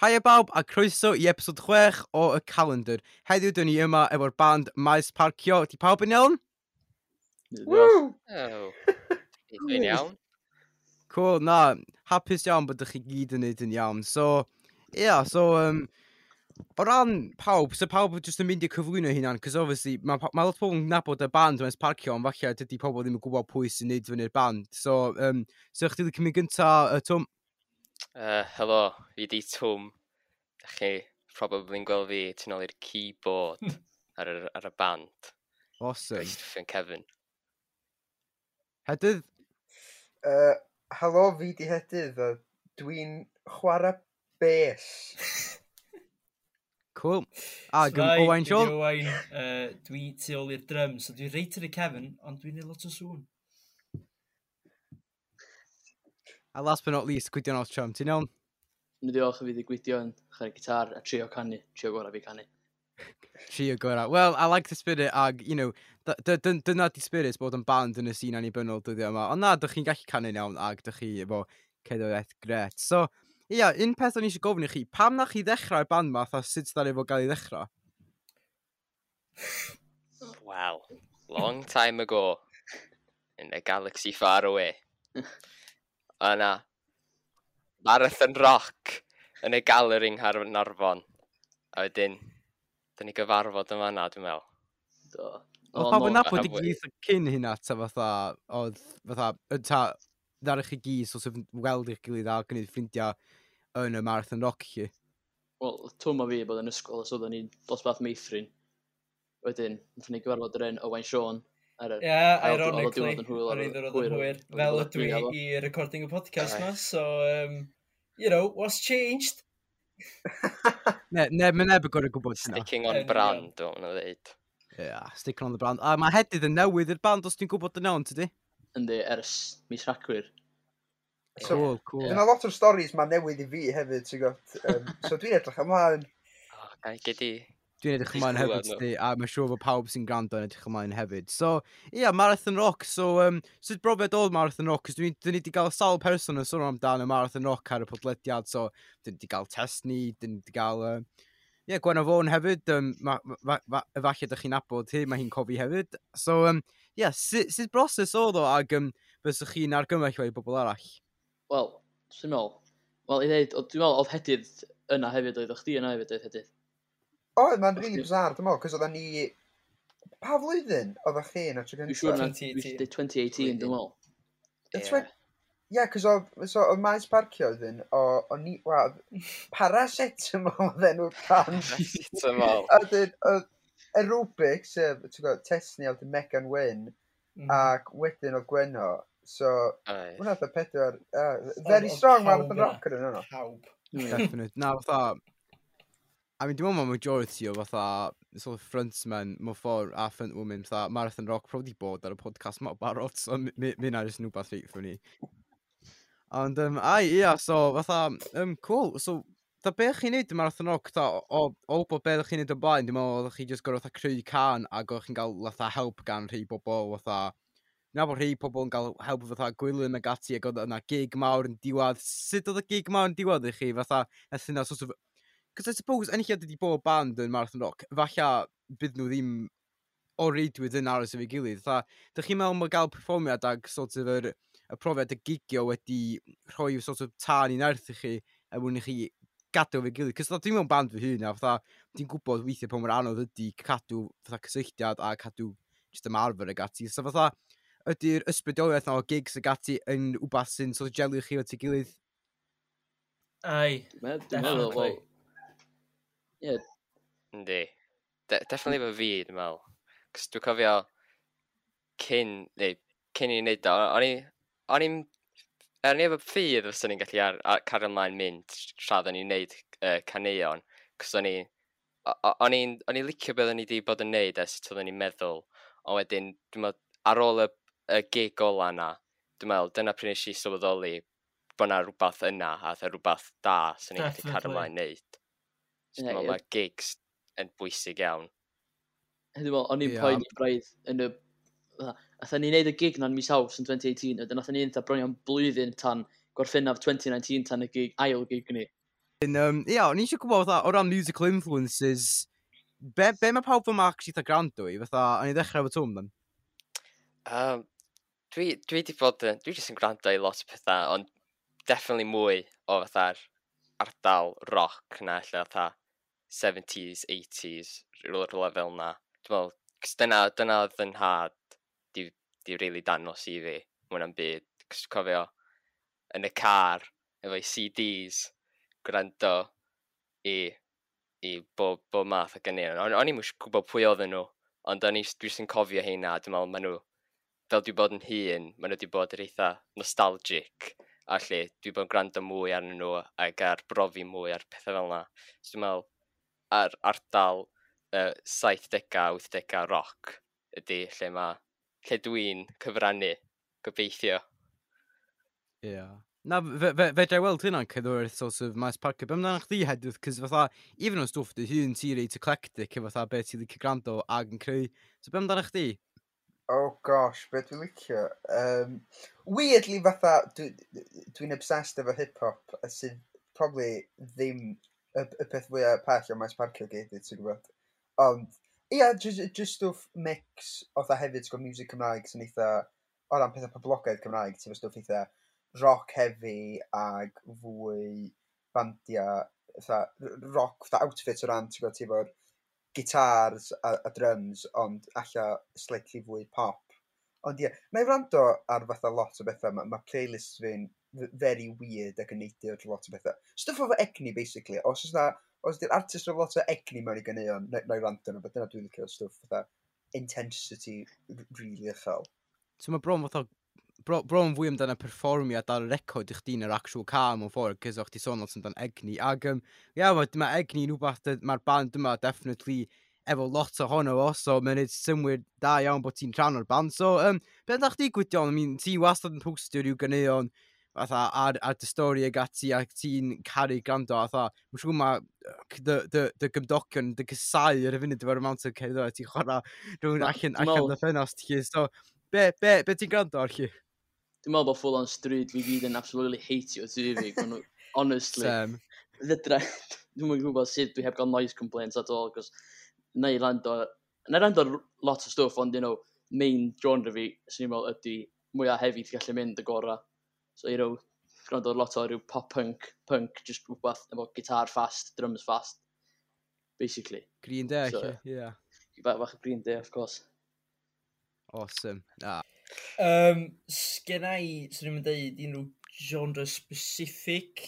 Hai e bawb a croeso i episod 6 o y calendar. Heddiw dyn ni yma efo'r band Maes Parcio. Di pawb yn iawn? Woo! Oh. Dwi'n iawn. Cool, na. Hapus iawn bod ych chi gyd yn neud yn iawn. So, ia, yeah, so, um, o ran pawb, so pawb jyst yn mynd i cyflwyno hynna'n, cos obviously, mae ma lot pobl yn nabod y band Maes Parcio, ond falle dydy pobl ddim yn gwybod pwy sy'n neud fyny'r band. So, um, so chdi wedi cymryd gyntaf, uh, Tom, Uh, helo, fi di Twm. Da chi probably'n gweld fi tu ôl i'r keyboard hmm. ar, y, ar y band. Awesome. Christopher Kevin. Hedydd? Uh, helo, fi di Hedydd. Dwi'n chwarae bes. cool. A gym Owain Siol? Owain, uh, dwi tu ôl i'r drums. So dwi'n reit ar y Kevin, ond dwi'n ei lot o sŵn. A last but not least, Gwydion Ostrom, ti'n iawn? Yn diolch i fi Gwydion, chwer gitar a trio canu, trio gorau fi canu. trio gorau. Well, I like the spirit ag, you know, dyna di spirit bod yn band yn y sîn annibynnol dyddiau yma. Ond na, dych chi'n gallu canu'n iawn ag dych chi efo cedwraeth gret. So, Ia, yeah, un peth o'n i eisiau gofyn i chi, pam na chi ddechrau'r band ma, a sut ddaru efo gael ei ddechrau? Well, long time ago, in a galaxy far away, A na. Marathon Rock yn y galeri yng Ngharnarfon. A wedyn, da ni gyfarfod yma na, dwi'n meddwl. Do. Oedd pawb yn nabod y gyd cyn hynna, ta fatha, oedd, fatha, ta, ddarach chi gys os yw'n weld i'ch gilydd a gwneud ffrindiau yn y Marathon Rock chi. Wel, twm o fi bod yn ysgol, os oedden ni dosbarth meithrin. Wedyn, wnaethon ni gyfarfod yr un Owain Sean, ar Ie, yeah, ironically, yr un oedd yn hwyr. Fel ydw i i recording y podcast ma, so, um, you know, what's changed? ne, ne, mae neb yn gorau gwybod sy'n Sticking on brand, o'n nhw ddeud. Yeah, sticking on the brand. A mae hedydd yn newydd i'r band os ti'n gwybod yn iawn, tydi? Yndi, ers mis rhagwyr. So, cool, cool. Dyna lot o'r storys mae newydd i fi hefyd, ti'n gwybod. Um, so dwi'n edrych ymlaen. O, gael gedi, Dwi'n edrych ymlaen hefyd ti, a mae'n siŵr bod pawb sy'n gwrando yn edrych ymlaen hefyd. So, ie, yeah, Marathon Rock. So, um, sut brofiad oedd Marathon Rock? Cos dwi'n dwi wedi cael sawl person yn sôn amdano Marathon Rock ar y podlediad. So, dwi'n wedi cael test ni, dwi'n wedi cael... Ie, uh, yeah, Gwenno Fôn hefyd. Um, ma, ma, ma, efalle ydych chi'n abod hi, mae hi'n cofi hefyd. So, ie, um, yeah, sut, sut broses oedd o ag um, bysych chi'n argymell o'i bobl arall? Wel, dwi'n meddwl. Wel, i ddeud, dwi'n meddwl oedd hedydd yna hefyd, oedd o'ch di yna hefyd oedd hedydd O, mae'n rili bizar, dwi'n meddwl, cos oedden ni... Pa flwyddyn oeddech chi yn y tro gyntaf? Dwi'n siŵr na 2018, dwi'n meddwl. Ie, yeah, cos oedd so, o maes parcio oedd yn, o, o ni, wel, paracetamol oedd enw'r can. Paracetamol. Oedd aerobic, sef, ti'n gwybod, Tesni oedd Megan Wyn, mm. ac wedyn oedd Gwenno, So, hwnna oedd y pedwar, uh, very strong man oedd yn rocker yn yno. Pawb. Definite. Na, fatha, I mean, dwi'n meddwl mae majority o fatha, sort of frontmen, mewn ffordd a frontwoman fatha Marathon Rock probably bod ar y podcast ma'n barod, so mi na jyst yn wbeth reit ni. Ond, um, ai, ia, yeah, so, fatha, um, cool. So, da be chi'n neud y Marathon Rock, ta, o, o bod be chi'n neud o blaen, dwi'n meddwl, oeddech chi jyst gorau fatha creu can, ac o'ch chi'n cael fatha help gan rhai bobl, fatha, na bod rhai pobl yn cael help fatha gwylyn ac ati, ac oedd yna gig mawr yn diwad. Sut oedd y gig mawr yn diwad i chi, fatha, nes yna sort of Cos I suppose, enilliad ydy bod band yn Marathon Rock, falla bydd nhw ddim o reidwyd yn aros efo'i gilydd. Tha, dych chi'n meddwl mae gael perfformiad ag sort of yr, y profiad y gigio wedi rhoi sort of tân i'n erth i chi a mwyn i chi gadw efo'i gilydd. Cos dwi'n mewn band fy hun a fatha, dwi'n gwybod weithiau pa mor anodd ydy cadw fatha cysylltiad a cadw just ymarfer ag ati. So fatha, ydy'r ysbrydoliaeth na o gigs ag ati yn wbath sy'n sort of gelio chi o ti gilydd? Ai, definitely. Ie. Yndi. De definitely efo fi, dwi'n meddwl. Cos dwi'n cofio cyn, neu, cyn i ni wneud o, o'n i, o'n i'n, er ni efo ffydd os o'n i'n gallu ar, ar, cario ymlaen mynd rhaid o'n i'n neud uh, caneuon. Cos o'n i, o'n i'n, o'n i'n licio beth o'n i wedi bod yn neud ers oedd o'n i'n meddwl. Ond wedyn, dwi'n meddwl, ar ôl y, y gig ola yna, dwi'n meddwl, dyna pryd nes i sylweddoli bod yna rhywbeth yna a e rhywbeth da sy'n ni'n gallu cario ymlaen neud. So yeah, mae gigs yn bwysig iawn. Dwi'n fel, o'n i'n yeah. poen i braidd yn y... Atha ni'n neud y gig na'n mis Aws yn 2018, wedyn atha ni'n bronio'n blwyddyn tan gorffennaf 2019 tan y gig, ail gig ni. Yn, um, ia, o'n i eisiau gwybod fatha, o ran musical influences, be, be mae pawb yma actually ta gwrando i? Fatha, o'n i ddechrau efo twm dan? Um, dwi, dwi di bod yn, dwi jyst yn gwrando i lot o pethau, ond definitely mwy o fatha'r ardal rock na lle fatha 70s, 80s, rhywle fel na. Dwi'n meddwl, cys dyna, dyna oedd yn had di, di really danos i fi, mwyn am byd. Cys cofio, yn y car, efo'i CDs, gwrando i, i bob, bob math o gynnu. O'n, on i'n gwybod pwy oedden nhw, ond o'n i dwi'n cofio heina, dwi'n meddwl, maen nhw, fel dwi bod yn hun, maen nhw wedi bod yr eitha nostalgic a lle dwi bod yn gwrando mwy arnyn nhw ac ar brofi mwy ar pethau fel yna. So dwi'n meddwl, ar ardal uh, 70-80 roc ydy lle mae lle dwi'n cyfrannu gobeithio. Ie. Yeah. Na, fe, fe, fe weld hynna'n cydwyrdd sort of maes parcio. Be amdana chdi hedwth, cys fatha, even o stwff dy hun ti reit eclectic efo fatha beth ti'n licio gwrando ag yn creu. So be amdana chdi? Oh gosh, beth dwi'n licio? Um, weirdly fatha, dwi'n dwi obsessed efo hip-hop, sydd probably ddim y, y peth fwyaf pell o maes parcio gyd, ti'n gwybod. Ond, ia, just, just stwff mix o dda hefyd, ti'n music Cymraeg sy'n eitha, o ran pethau poblogaidd Cymraeg, ti'n stwff eitha rock heavy ag fwy bandia, eitha rock, eitha outfit o ran, ti'n gwybod, ti'n gwybod, gitars a, a drums, ond alla slightly fwy pop. Ond ie, yeah, na i wrando ar fatha lot o bethau, mae ma playlists fi'n very weird ac yn neidio drwy lot o bethau. Stuff efo egni, basically. Os oes na, os di'r artist efo lot o egni mewn i ganeuon, na, na i rand yno, dyna dwi'n licio stuff fatha intensity really uchel. So mae bron fatha bro, bron fwy amdano perfformiad ar y record i chdi'n yr actual car mewn ffordd, cys o'ch ti sôn lot amdano egni. Ac um, ia, yeah, mae egni yn rhywbeth, mae'r band yma definitely efo lot ohono fo, so mae'n neud symwyr da iawn bod ti'n rhan o'r band. So, um, beth ydych chi gwydio? I mean, ti wastad yn postio rhyw ganeuon fatha, ar, ar dy stori ag ati ac ti'n caru gwrando, fatha, mae'n siŵr mae dy, dy gymdogion, dy gysau ar y funud efo'r amount o cerdd a ti'n chwarae rhywun allan, allan dy ffenast chi, so, be, be, be ti'n gwrando ar chi? Dwi'n meddwl bod full on stryd fi gyd yn absolutely heitio TV, honestly. Sam. Fydra, dwi'n mwyn gwybod sut dwi heb gael noise complaints at all, cos na i rando, na i rando lot o stwff, ond, you know, main genre fi, sy'n meddwl, ydy mwyaf hefyd gallu mynd y gorau. So, you know, gwrando lot o ryw pop-punk, punk, just rhywbeth efo gitar fast, drums fast, basically. Green Day, so, yeah. Bach, bach Green Day, of course. Awesome. Ah. Um, Sgenna i, swn i'n dweud, unrhyw genre specific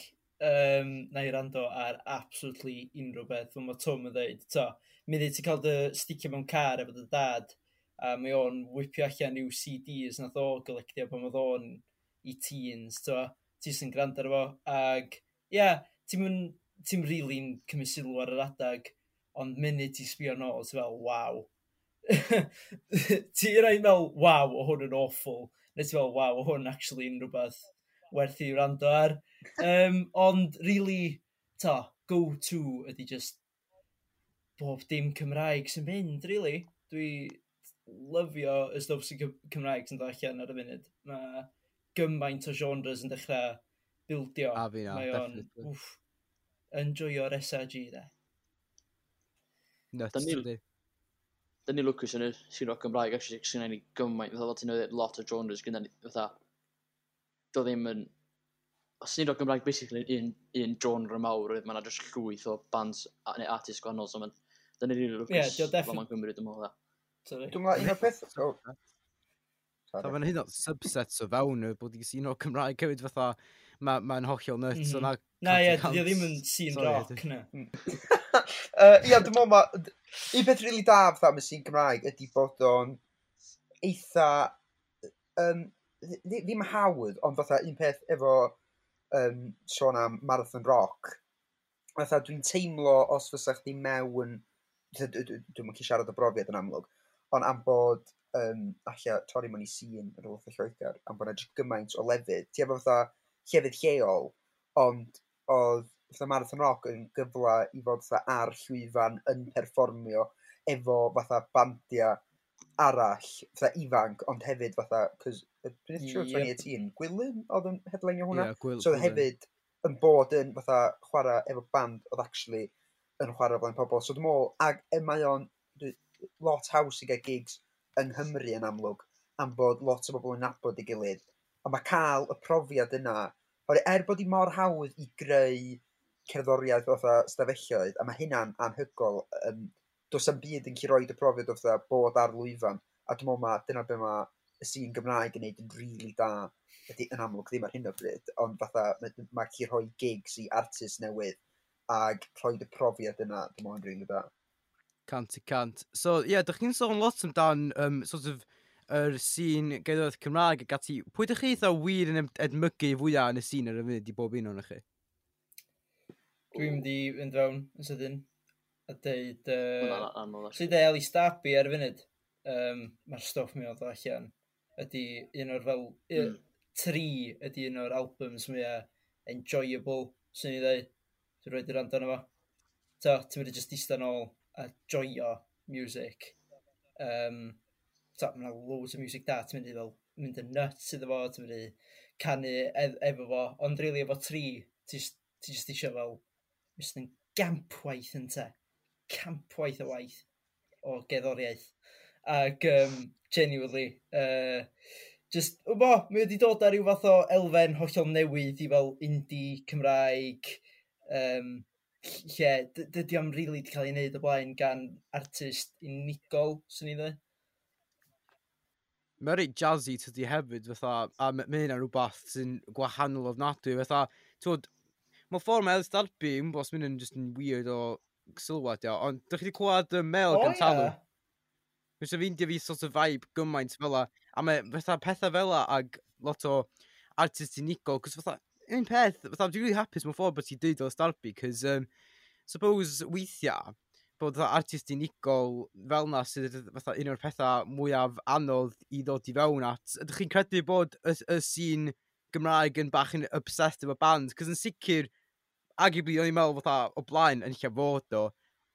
um, na i rando ar absolutely unrhyw beth. Fel mae Tom yn dweud, to, mi ddweud ti'n cael dy sticio mewn car efo dy dad, a mae o'n whipio allan i'w CDs nath o golectio pan oedd o'n i teens, to. Ti sy'n gwrando ar fo, ag, ie, yeah, ti'n mynd, ti'n rili'n cymryd sylw ar yr adag, ond munud ti'n sbio nôl, ti'n fel, waw. ti'n rhaid fel, waw, o hwn yn awful. Neu ti'n fel, waw, o hwn actually yn rhywbeth werth i wrando ar. Um, ond, really, ta, go-to ydy just bob dim Cymraeg sy'n mynd, really. Dwi lyfio y stwff sy'n Cymraeg sy'n dod allan ar y funud. Mae gymaint o genres yn dechrau bildio. A fi na, Mae o'n yn joio'r SRG de. Nuts, dydy. Dyn ni lwcus yn y sy'n roc Gymraeg, actually, sy'n ni gymaint, fatha, ti'n newid lot o genres gyda ni, fatha, do ddim yn, os ni'n roc Gymraeg, basically, un, un genre mawr, oedd mae'na just llwyth o bands neu artists gwahanol, so mae'n, dyn ni'n rili lwcus, yeah, fel mae'n gymryd ymwneud. Dwi'n meddwl, un o'r peth, So mae'n hyn o subsets o fewn y bod i sy'n o Cymraeg hefyd fatha, mae'n ma hollol nuts. Mm -hmm. Na, ie, dwi ddim yn sy'n rock, na. Mm. Ia, dwi'n meddwl, un peth rili da fatha mae sy'n Cymraeg ydy bod o'n eitha, um, ddim hawdd, ond fatha un peth efo um, sôn am Marathon Rock, fatha dwi'n teimlo os fysa chdi mewn, dwi'n mynd i siarad o brofiad yn amlwg, ond am bod um, alla torri mewn i sîn yn rywbeth o Lloegr am bod yna jyst gymaint o lefydd. Ti efo fatha llefydd lleol, ond oedd fatha Marathon Rock yn gyfle i fod fatha ar llwyfan yn perfformio efo fatha bandia arall, fatha ifanc, ond hefyd fatha, cos dwi'n siŵr siwr 2018, Gwilym oedd yn headline o hwnna. Yeah, gwyl, so oedd hefyd yn bod yn fatha chwarae efo band oedd actually yn chwarae flaen pobl. So dwi'n meddwl, ag e, mae o'n lot haws i gael gigs yng Nghymru yn amlwg am bod lot o bobl yn nabod i gilydd a mae cael y profiad yna oherwydd er bod hi mor hawdd i greu cerddoriaeth fatha stafelloedd a mae hynna'n anhygol, um, does am byd yn gallu rhoid y profiad o fatha bod ar lwyfan a dwi'n meddwl ma' dyna be mae y sîn Gymraeg yn wneud yn rili really da ydy yn amlwg ddim ar hyn o bryd ond fatha mae ma' gallu rhoi gigs i artist newydd ag rhoi y profiad yna dwi'n meddwl yn rili da. Cant i cant. So, ie, yeah, dych chi'n sôn lot amdan, um, sort of, yr sîn gaidoedd Cymraeg ac ati. Pwy ydych chi eitha wir yn edmygu fwyaf yn y sîn ar y funud i bob un o'n chi? Dwi'n mynd i fynd rawn yn sydyn a deud... Uh, Swy deud Ali Stabi ar y funud. Um, Mae'r stwff mi oedd allan. Ydy un o'r fel... Mm. Tri ydy un o'r albums mwyaf enjoyable, sy'n ei ddweud. Dwi'n rhaid i'r rand arno fo. Ta, ti'n mynd i just eistedd yn ôl a joio music. Um, so, mae'n loads o music da, ti'n mynd i fel mynd yn nuts iddo fo, ti'n mynd i canu ef efo fo, ond rili really efo tri, ti jyst eisiau fel, just yn gampwaith yn te, campwaith o waith o gerddoriaeth. Ac um, genuinely, uh, just, bo, mi wedi dod ar ryw fath o elfen hollol newydd i fel indie, Cymraeg, um, lle dydy o'n rili really wedi cael ei wneud o blaen gan artist unigol, swn i dde. Mae'n reit jazzy tydi hefyd, fatha, a mae hynna rhywbeth sy'n gwahanol ofnadwy, fatha, twod, mae ffordd mae Elis Darby, yn bos mynd yn just yn weird o sylwad, ia, ond dych chi wedi clywed y mel gan talw? Mae eisiau fi'n fi sort of vibe gymaint fel a, a mae fatha pethau fel ag lot o artist unigol, cos fatha, un peth, fatha, dwi'n really hapus mewn ffordd bod ti'n dweud o'r starbu, cos, um, suppose, weithiau, bod fatha artist unigol fel na sydd fatha un o'r pethau mwyaf anodd i ddod i fewn at. Ydych chi'n credu bod y, y sîn Gymraeg yn bach yn obsessed efo band? Cos yn sicr, arguably, o'n i'n meddwl fatha o blaen yn lle fod o,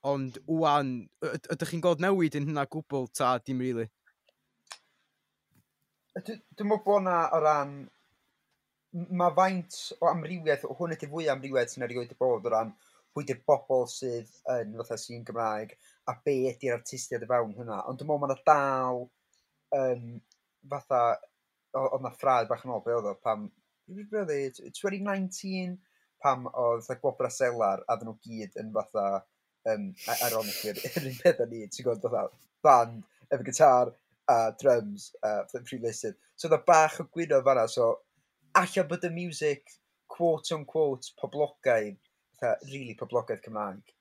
ond wwan, ydych chi'n gweld newid yn hynna gwbl ta dim rili? Really? Dwi'n meddwl bod na o ran mae faint o amrywiaeth, o hwn ydy fwy o amrywiaeth sy'n erioed i bod o ran pwy ydy'r bobl sydd yn fatha sy'n Gymraeg a be ydy'r artistiaid y fewn hynna. Ond dwi'n meddwl mae yna dal um, fatha, oedd yna ffraid bach yn ôl, be oedd o, pam, 2019, e? pam oedd fatha Gwobra Selar a nhw gyd yn fatha, um, e-, ironically, yr un peth â ni, ti'n gwybod, fatha, band, efo gitar, a drums, a ffrilysydd. So oedd bach o gwyno fanna, so Alla bod y music quote on quote poblogaidd, fatha really poblogaidd Cymraeg,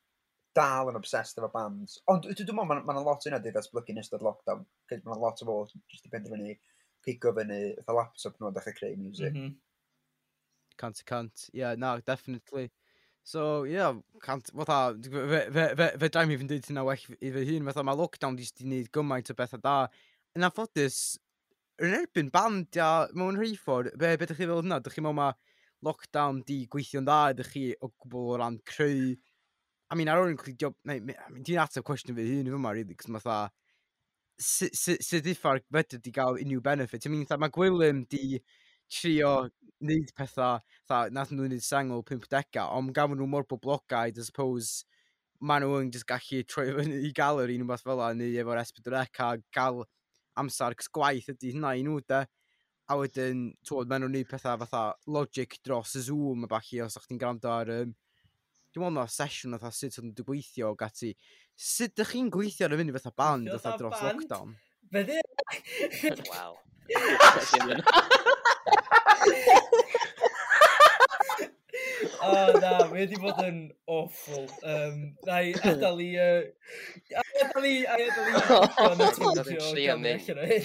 dal yn obsessed efo bands. Ond dwi dwi'n meddwl ma' ma' lot yna 'di ddatblygu yn ystod lockdown. Cos mae'n lot o bobl jyst 'di penderfynu pigo fyny fatha laptop nhw a dechrau creu music. Mhm. Cant y cant. Ie, na, definitely. So, ie, yeah, cant, fatha, fe, fe, fe, fe daim i fynd dweud hynna well i fy hun, fatha mae lockdown jyst 'di wneud gymaint o bethau da. Yn anffodus, yn erbyn band, ia, mewn rhai ffordd, be, be ydych chi fel hynna? Dych chi mewn ma lockdown di gweithio'n dda, ydych chi o gwbl o ran creu... I mean, ar ôl clidio... Neu, I mean, dwi'n ateb cwestiwn fy hun yma, really, cos mae tha... Sut iffa'r fedr di gael unrhyw benefit? I mean, mae Gwilym di trio wneud pethau, tha, nath nhw'n wneud sengl 50 ond gafon nhw mor boblogaidd, I suppose, maen nhw yn just gallu troi fyny i gael yr un o'n beth fel yna, neu efo'r S4C a gael amser, cys gwaith ydy hynna i nhw, de. A wedyn, twod, maen nhw'n neud pethau fatha logic dros y Zoom a bachu, os o'ch ti'n gwrando ar... Um, dwi'n meddwl na sesiwn fatha sut o'n nhw'n gweithio o gati. Sut ydych chi'n gweithio ar y fynd fatha band fatha dros band? lockdown? Fydde... Wow. O, oh, na, mae wedi bod yn awful. Um, na i adael i... Uh, adael i... Adael i... Adael i... Adael i... Adael i...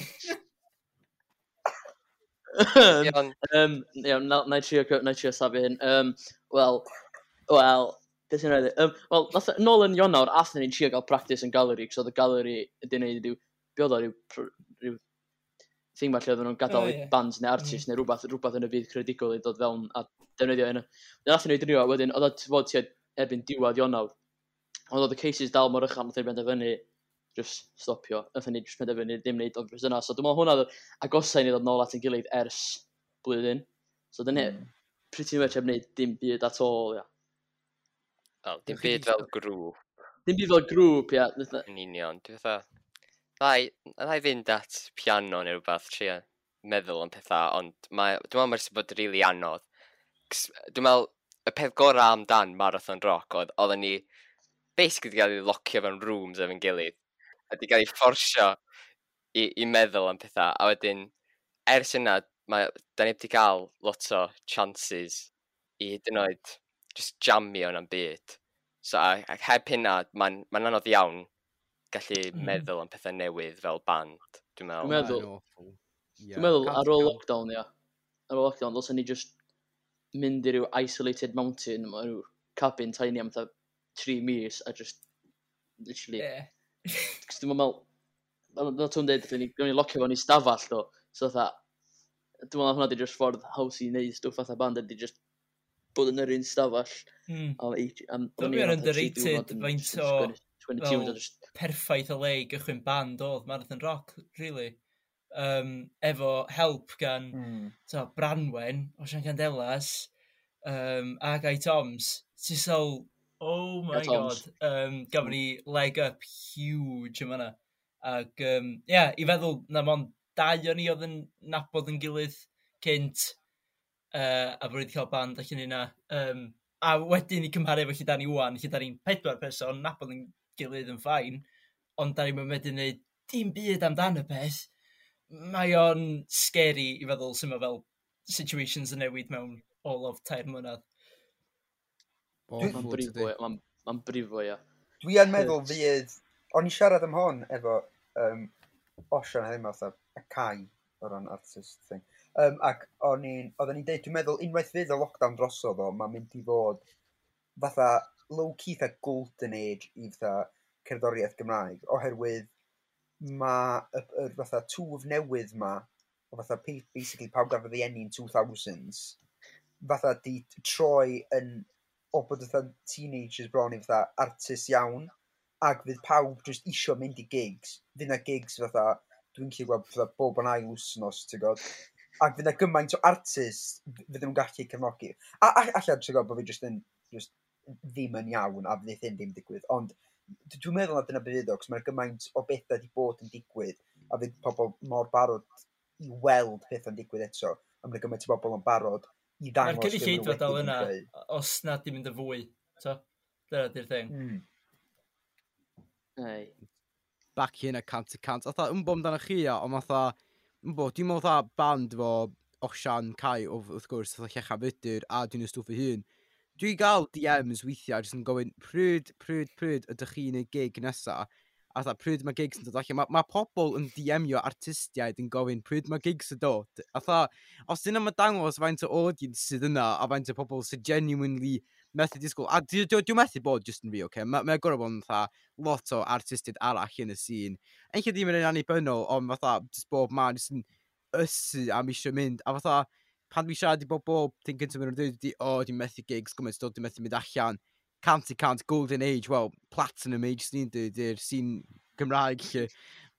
um, um, iawn, na, na i trio, na i trio safi hyn. Um, Wel, wel, beth sy'n rhaid? Um, Wel, e, nôl yn Ionawr, athyn ni'n trio gael practice yn galeri, cos oedd y galeri ydy'n neud ydyw, be oedd o, rhyw thing falle oedden nhw'n gadael oh, yeah. bands neu artist mm. neu rhywbeth, rhywbeth yn y byd credigol i dod fewn a defnyddio hynny. Dyna nath nhw i drio, wedyn, oedd o fod ti erbyn diwad Ionawr, ond oedd y cases dal mor ychan, nath nhw'n benderfynu just stopio, nath nhw'n just benderfynu ddim wneud o'n yna. So dwi'n meddwl hwnna oedd agosau ni ddod nôl at yn gilydd ers blwyddyn. So dyna mm. pretty much heb wneud dim byd at all, ia. Wel, dim byd fel grŵp. Dim byd fel grŵp, ia. Yn union, dwi'n fatha, ddau, ddau fynd at piano neu rhywbeth, tria meddwl am pethau, ond mae, dwi'n meddwl mae'n bod rili really anodd. Dwi'n meddwl, y peth gorau amdan Marathon Rock oedd, oedden ni basically wedi cael ei locio fewn rooms efo'n gilydd. A wedi cael ei fforsio i, i meddwl am pethau. A wedyn, ers yna, mae, da ni wedi cael lot o chances i hyd yn oed just jamio yn am byd. So, ac heb hynna, mae'n ma anodd iawn gallu mm. meddwl am pethau newydd fel band, dwi'n meddwl. Dwi'n meddwl, yeah. dwi'n meddwl ar ôl lockdown, ia. Ar ôl lockdown, dylsyn ni just mynd i ryw isolated mountain, mae rhyw cabin tiny am ta 3 mis, a just, literally, yeah. Cos dwi'n meddwl, na ti'n dweud, dwi'n ni'n locio fo'n i stafall, do. So, dda, dwi'n meddwl hwnna di just ffordd haws i wneud stwff fatha band, di just bod yn yr un stafall. Mm. Am, am, am, dwi'n am, am, meddwl, am, am, am, am, am, am, am, am, perffaith o le i gychwyn band oedd Marathon Rock, really. Um, efo help gan mm. so, Branwen o Sian Candelas um, a Guy Toms. Ti'n sôl, oh my Guy god, um, gafon ni leg up huge yma yna. Ac, um, yeah, i feddwl na mon dau o'n i oedd yn nabod yn gilydd cynt uh, a bod wedi cael band allan yna. Um, a wedyn i cymharu efo lle da ni wwan, lle da ni'n pedwar person, nabod yn gilydd yn ffain, ond da ni'n medru gwneud dim byd amdan y peth, mae o'n scary i feddwl sy'n fel situations yn newid mewn all of 10 mlynedd. Mae'n brifo, mae'n ma brifo, ia. Dwi yn meddwl fydd, o'n i siarad am hon efo um, Osian heddiw mewn fatha, y cai o ran artist thing. Um, ac o'n i'n, oedden ni'n deud, dwi'n meddwl unwaith fydd y lockdown drosodd o, mae'n mynd i fod fatha low-key fatha golden age i fatha cerddoriaeth Gymraeg oherwydd mae y, y, y fatha twf newydd ma o fatha pe- basically pawb gafodd ei enni'n 2000s fatha di troi yn o bod fatha teenagers bron i fatha artist iawn ac fydd pawb just isio mynd i gigs. Fydd na gigs fatha dwi'n gallu gweld fatha bob yn ail wsnos ti'n god, ac fydd na gymaint o artist fydd nhw'n gallu cefnogi. A, a alla ti'n god, bod fi just yn just ddim yn iawn a fydd hyn ddim digwydd. Ond dwi'n meddwl na dyna beth fydd o, cos mae'r gymaint o bethau wedi bod yn digwydd a fydd pobl mor barod i weld pethau'n digwydd eto. A mae gymaint o bobl yn barod i ddangos... Mae'r cynulleidfa dal yna, os na i'n mynd yn fwy. So, dyna di'r thing. Mm. Ei. Back hyn a cant y cant. Otha, yn bod amdano chi o, ond otha, yn bod, dwi'n meddwl band fo Osian Cai, wrth gwrs, otha Llecha Fydyr, a dwi'n y stwff ei hun. Dwi gael DMs weithiau, jyst yn gofyn, pryd, pryd, pryd ydych chi'n ei gig nesa. A dda, pryd mae gigs yn dod allan? Mae ma pobl yn DMio artistiaid yn gofyn pryd mae gigs yn dod. A dda, os dyna mae dangos faint o audience sydd yna a faint o pobl sydd genuinely methu disgwyl. A dwi'n dwi, dwi methu bod just yn fi, oce? Okay? Mae'n ma gorau bod yn tha lot o artistiaid arall yn y sîn. Enllai ddim yn annibynnol, ond fatha, just bob man, jyst yn ysu am eisiau mynd. A fatha, pan mi siarad i bobl, ti'n gyntaf yn dweud, o, oh, dwi'n methu gigs, gymaint dod, dwi'n methu mynd allan. Cant i cant, golden age, well, platinum age, sy'n dweud, i'r sy'n Gymraeg.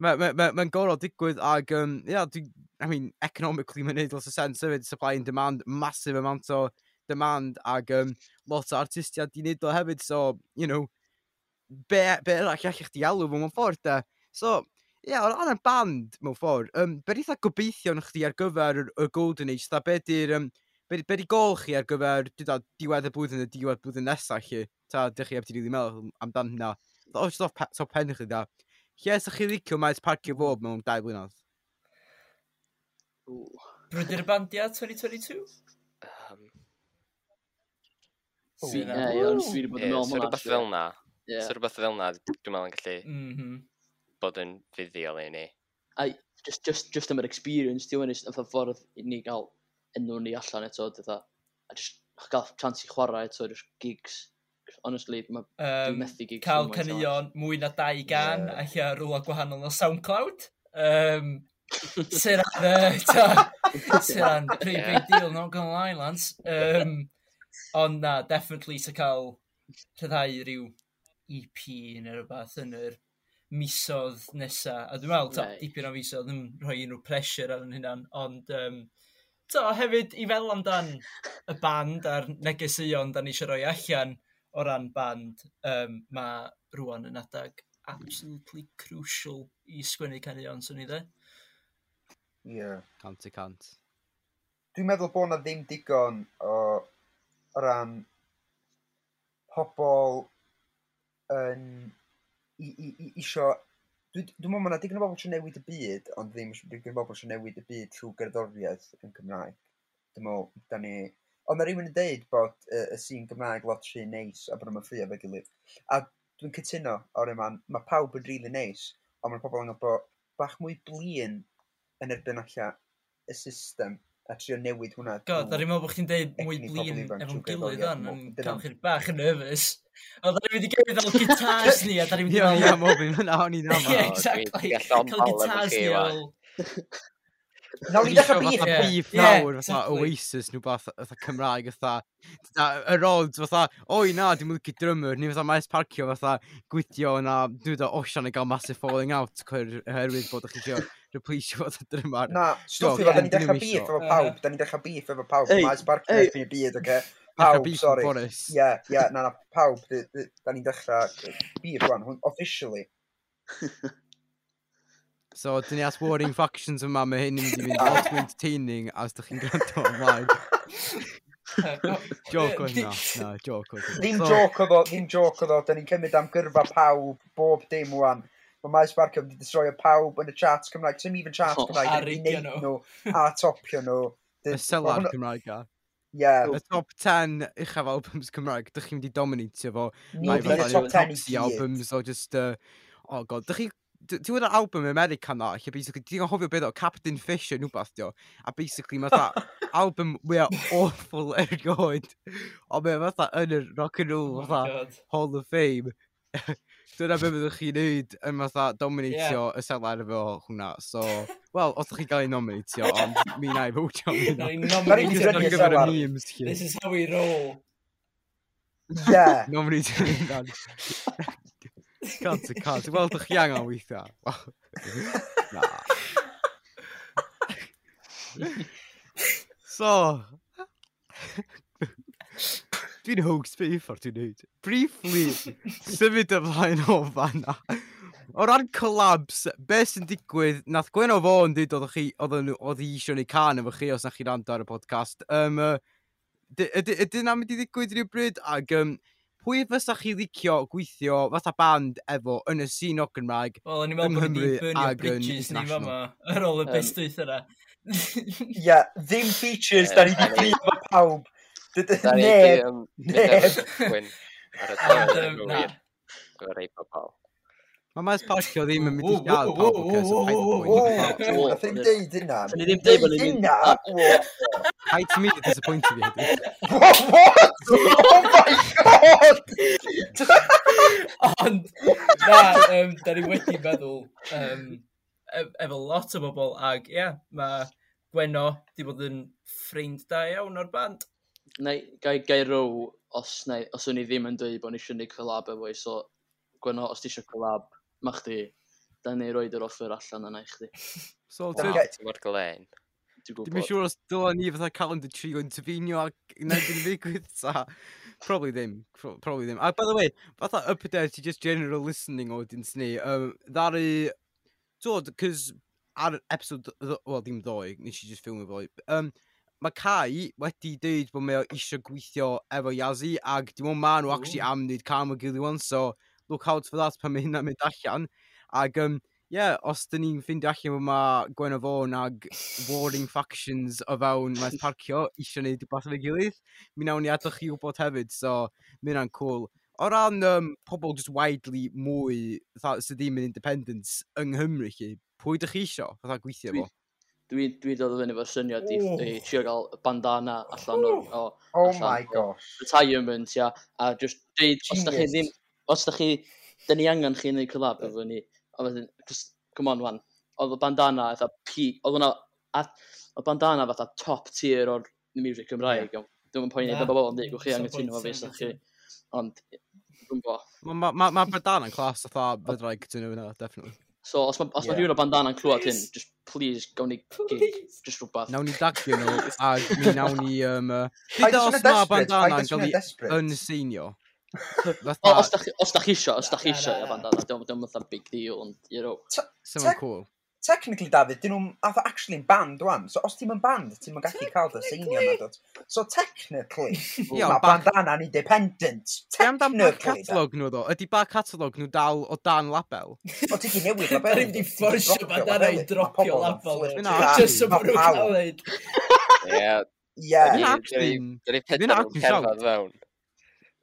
Mae'n ma, ma, ma gorau digwydd, ag, um, yeah, dwi, I mean, economically, mae'n neud lot o sens hefyd, supply and demand, massive amount o demand, ag um, lot o artistiad di wneud o hefyd, so, you know, be, be arall allech chi alw fo mewn ffordd, da. So, Ie, yeah, o ran y band, mewn ffordd, um, beth eitha gobeithio yn chdi ar gyfer y Golden Age, da be di'r um, be, be di gol chi ar gyfer da, diwedd y blwyddyn y diwedd blwyddyn nesaf chi? Ta, dych chi ebdi rili meddwl amdan hynna. O, jyst off, off pen chi da. Lle ysach chi licio maes parcio fob mewn dau blynedd? Brydyr bandia 2022? Um, Fi, ie, ie, ond fi wedi bod yn normal. Ie, sy'n rhywbeth fel na. Ie. Sy'n rhywbeth fel na, dwi'n meddwl yn gallu. Mhm bod yn fuddiol i ni. A just, just, just am yr experience, diw'n is, e, fatha ffordd i ni gael enw ni allan eto, fatha, a just gael chance i chwarae eto, just gigs. Honestly, mae um, dwi'n methu gigs. Cael canion mwy na 200 yeah. a lle rwla gwahanol o SoundCloud. Um, Sy'n rhan, sy'n rhan, pretty big deal, not gonna lie, Lance. Um, ond na, definitely sy'n cael rhyddhau rhyw EP neu rhywbeth yn yr misodd nesa. A dwi'n meddwl, right. dipyn o misodd, ddim rhoi unrhyw pressure ar yn hynna'n, ond... Um, to, hefyd, i fel amdan y band a'r negeseuon da ni eisiau rhoi allan o ran band, um, mae rwan yn adag absolutely crucial i sgwennu canion, swn i dde. Ie. Yeah. Cant i cant. Dwi'n meddwl bod na ddim digon o, o ran pobl yn i, i, i isio... Dwi'n Dwi, meddwl mae yna digon o bobl sy'n newid y byd, ond ddim digon o bobl sy'n newid y byd trwy gerddoriaeth yn Cymraeg. Dwi'n meddwl, da ni... Ond mae rhywun yn deud bod y, y sîn Gymraeg lot rhy neis a bod nhw'n ffrio fe gilydd. A dwi'n cytuno o'r yma, mae pawb yn rili really neis, ond mae pobl yn gwybod bach mwy blin yn erbyn allan y system a trio newid hwnna. God, a rwy'n meddwl bod chdi'n deud mwy blin efo'n gilydd o'n, yn cael chi'n bach yn nervous. O, ar i'n mynd i gael fel guitars ni, a ar i'n mynd i gael... Ie, ie, mob mynd, a hwn i'n ama. Ie, exactly. Cael guitars ni fel... Nawr ni dechrau beef. Fatha beef nawr, fatha Oasis, nhw bath, fatha Cymraeg, fatha, Y Rods, fatha, oi na, dim wylicio drymwyr, ni fatha maes parcio, fatha, gwydio na, dwi'n dweud, osian i gael massive falling out, oherwydd bod ych chi eisiau replace fod y drymar. Na, stwff i, da ni'n dechrau beef efo pawb, da ni dechrau beef efo pawb, maes parcio yn y byd, oce? Pawb, sori. Boris. Ie, ie, na, na, pawb, da ni'n dechrau beef rwan, officially. So, dyn ni as warring factions yma, mae hyn yn mynd i fynd lot mwy entertaining as ydych chi'n gwrando ymlaen. joke oedd na, na, joke oedd Ddim joke oedd o, ddim joc o ddo. da ni'n cymryd am gyrfa pawb, bob dim wwan. Mae Maes Barcom wedi destroio pawb yn y chat Cymraeg, sy'n even charts Cymraeg, a neud nhw, nhw. a topio nhw. Y selar Cymraeg a. Yeah. Y top 10 uchaf albums Cymraeg, dych chi'n mynd i dominatio fo. Ni fydd y top 10 i gyd. albums o just, uh, oh god, dych chi Ti'n gwybod album America na, lle basically, ti'n hofio beth o Captain Fish yn wbeth dio, a basically er mae ta album mwyaf awful erioed, o mae fatha yn y rock and roll, oh fatha Hall of Fame. Dyna beth byddwch chi'n neud yn fatha dominatio y selar efo hwnna. So, wel, os ydych chi'n cael ei nominatio, ond mi na i fwtio am hynna. Nominatio ar gyfer y memes chi. This is how we roll. Yeah. Nominatio hynna. Cant y cant. Dwi'n weld o'ch iango weithio. Na. So. Dwi'n hoax pe ffordd dwi'n neud. Briefly, symud ymlaen o fanna. O ran collabs, beth sy'n digwydd, nath Gwen o fo yn dweud oedd chi, oedd nhw, oedd hi eisiau ni can efo chi os na chi rando ar y podcast. Um, uh, Ydy na mynd i ddigwydd rhywbryd? Ac um, pwy fysa chi licio gweithio fatha band efo yn y sîn o Gymraeg Wel, o'n i'n meddwl bod ni'n burnio bridges ni fama ar ôl y bestwyth yna. Ia, ddim features, da ni wedi glir efo pawb. Neb, neb. Gwyn, ar y tîm, gwir. Gwir ei pobol. Mae Maes Parcio ddim yn mynd i gael pawb o ces o paid o bwyn. Nath i'n deud hynna. Nath i'n deud hynna. Paid to me to disappoint fi heddi. What? Oh my god! Ond, na, um, da ni wedi meddwl um, efo lot o bobl ag, ia, yeah, mae Gweno di bod yn ffrind da iawn o'r band. Neu, gai, gai row os, neu, os o'n i ddim yn dweud bod ni eisiau ni collab efo i, so Gweno, os ti eisiau collab, ma chdi, da ni roed yr offer allan yna i chdi. So, ti'n... Wow, ti'n mor glen. Dwi'n mynd siŵr os dyla ni fatha calendar tree o'n tyfinio ac wneud yn ddigwydd, ta. Probably ddim, probably ddim. A by the way, fatha update to just general listening audience ni, um, ddaru... Dod, cys ar episode, wel, dim ddoi, nes i just ffilmio fo. Um, mae Kai wedi dweud bod mae o eisiau gweithio efo Yazzie ac dim ond maen nhw actually am wneud cam o gilydd wan, so look out for that pan mae hynna'n mynd allan. Ac um, yeah, os dyn ni'n ffeindio allan bod mae Gwen Afon ag warring factions o fewn maes Parcio eisiau gwneud rhywbeth efo'i gilydd, mi nawn ni adlech chi wybod hefyd, so mi na'n cool. O ran um, pobl just widely mwy sydd ddim yn independence yng Nghymru chi, pwy ydych chi eisiau fatha gweithio fo? Dwi, dwi dod o fyny efo'r syniad i, i trio gael bandana allan o'r... O, oh allan my gosh. Retirement, ia. A just deud, os da chi ddim os da chi, da ni angen chi wneud collab efo ni, a wedyn, come on wan, oedd y bandana eitha, peak, oedd hwnna, oedd bandana fatha top tier o'r music Cymraeg, yeah. dwi'n poeni yeah. bobl yn dweud, chi angen tuno fi, sy'n chi, ond, dwi'n bo. Mae ma, ma, ma bandana'n clas, a tha, fydd rhaid gytuno yna, definitely. So, os mae yeah. rhywun o bandana'n clywed hyn, just please, gawn ni gig, just rhywbeth. Nawn ni dagio nhw, a mi nawn ni... Um, uh, Hyd os mae bandana'n gael ei unseinio, O, os da chi isio, os da chi isio, ia fan dan, dwi'n mynd big deal, ond, you know. Seven cool. Technically, David, dyn nhw'n atho actually yn band wan, so os ti'n yn band, ti'n mynd gallu cael dy seinio yma, dod. So, technically, mae bandana'n independent. Technically, David. catalog nhw, ddo? Ydy bar catalog nhw dal o dan label? O, ti'n gyn newid label. Rwy'n di fforsio bandana i dropio label. Just so bod nhw'n cael ei. Ie. Ie. Dwi'n actually, dwi'n pedal yn cerdded fewn.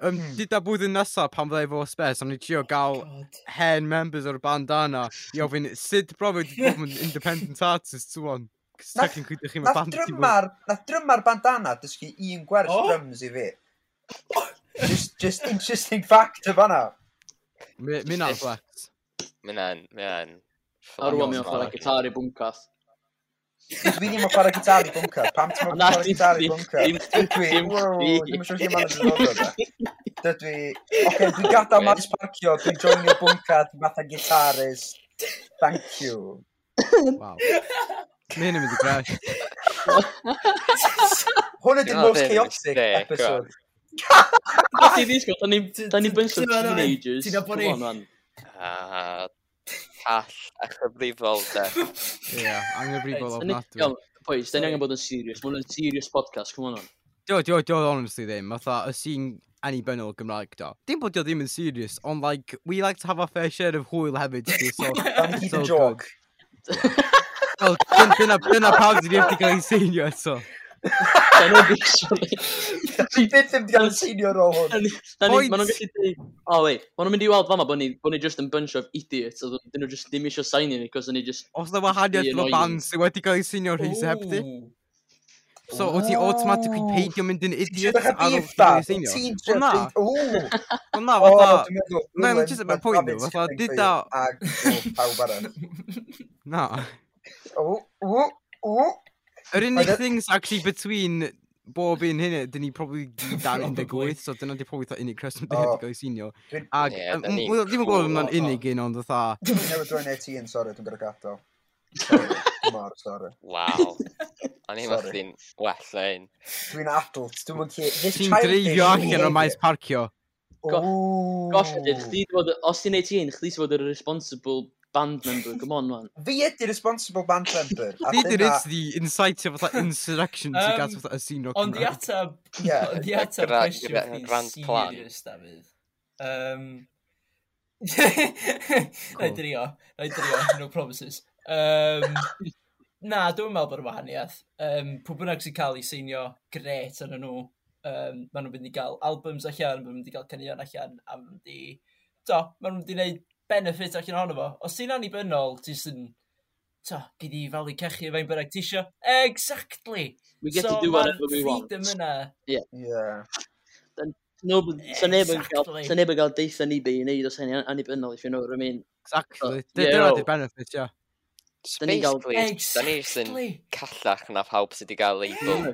Um, hmm. Dyda blwyddyn nesaf pan fyddai fo spes, ond i trio oh, gael oh, hen members o'r band anna i ofyn sut brofi wedi bod yn independent artist swan. Technically, ydych chi'n band drymar, Nath drymar bandana dysgu un gwers oh? drums i fi. just, just interesting fact o fanna. Mynd ar flex. Mynd an, mynd an. Arwan mi o'n chwarae gitar i bwmcath. Dwi ddim yn chwarae gitar i bunker. Pam ti'n mynd chwarae gitar i bwnca? Dwi ddim yn siŵr sy'n mynd yn ddod o Dydw i... Oce, dwi'n gadael mas parcio, dwi'n joinio bunker, dwi'n fatha gitarist. Thank you. Wow. Mae'n mynd i crash. Hwn ydy'r most chaotic episode. Nes i ddisgwyl, da ni'n bunch o teenagers. Ti'n abonnu? Ah, call a chyfrifol, de. Ie, yeah, anghyfrifol ofnadwy. Poes, da ni angen bod yn serious. Mae'n serious podcast, come on on. Dio, dio, dio, honestly ddim. Fatha, y sy'n annibynnol Gymraeg do. Dim bod dio ddim yn serious, ond like, we like to have our fair share of hwyl hefyd. So, so joke. Wel, dyna pawb sydd wedi cael ei seinio eto. Da'n nhw'n ddiwsio ni. Fi byth yn diolch senior o hwn. Da'n ni, maen nhw'n gallu dweud, o wei, Ma nhw'n mynd i weld fama bod ni, bod ni just yn bunch of idiots, oedd dyn nhw just ddim eisiau sign i ni, cos ni just... Os na wahaniaeth fo band sydd wedi cael ei senior rhys heb di. So, o ti automatically peidio mynd yn idiot ar ôl ti'n ei seinio? Ti'n just... Wel na, fatha... Mae'n just about point nhw, fatha, did that... Ag, o, pawb arall. Na. O, o, o, Yr unig e- things actually between bob un hynny, dyn ni probably dan 18, so dyna di probably unig creswm dyn ni wedi cael ei sinio. Ac, wel, ddim yn gwybod am na'n unig un ond fatha. Dwi'n newid rwy'n 18, sorry, dwi'n gorau gadael. Mor, sorry. Waw. A i'n mae chdi'n well ein. Dwi'n adult, dwi'n mwyn cyd. Ti'n dreifio allan o'r maes parcio. Gosh, ydyn, chdi fod, os ti'n 18, chdi ti'n bod yr responsible band member, come on, man. Fi ydy responsible band member. Fi ydi rhaid di incitio fatha insurrection um, tuag at fatha y sîn o Cymraeg. Ond di atab, yeah. ond di atab question fi serious, Dafydd. Um, Rai drio, rai drio, no promises. Um, na, dwi'n meddwl bod y wahaniaeth. Um, pwy bynnag sy'n cael ei seinio gret yn nhw, um, maen nhw'n mynd i gael albums allan, maen nhw'n mynd i gael caneuon allan, a maen nhw'n mynd i... Do, maen nhw'n mynd i wneud benefit allan ohono fo. Os ti'n annibynnol, ti'n sy'n... Ta, gyd i falu cechu fe'n bynnag ti isio. Exactly! We get so, to do whatever we want. So, yna. Yeah. yeah. No, so neb yn cael, so neb yn cael deitha ni be i wneud os hynny annibynnol, if you know what I mean. Exactly. Dyna di benefit, ia. Basically, da ni sy'n callach na pawb sydd wedi cael label.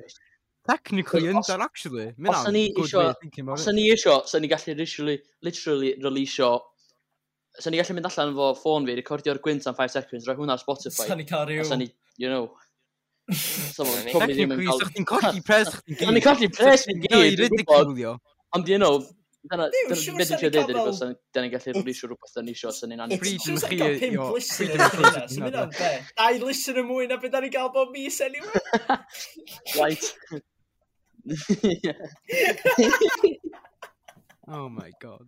Technically, ynddo'n actually. Os o'n ni isio, os o'n i isio, os ni gallu literally, literally releasio Sa'n ni gallu mynd allan fo ffôn fi, recordio'r gwynt am 5 seconds, rhoi hwnna ar Spotify. Sa'n ni cael rhyw... Sa'n ni, you know... Sa'n ni ddim yn cael... Sa'n ni'n colli pres chdi'n. Sa'n ni'n colli pres chdi'n gyd. Ond, you know, Dyna, dyna, beth eisiau dweud ydy, bod da ni'n gallu rwblisio rhywbeth da ni eisiau, sy'n ni'n anodd. Freedom chi, yo. Freedom chi. Dau listener mwy na beth da ni'n gael bob mis, anyway. Right. oh my god.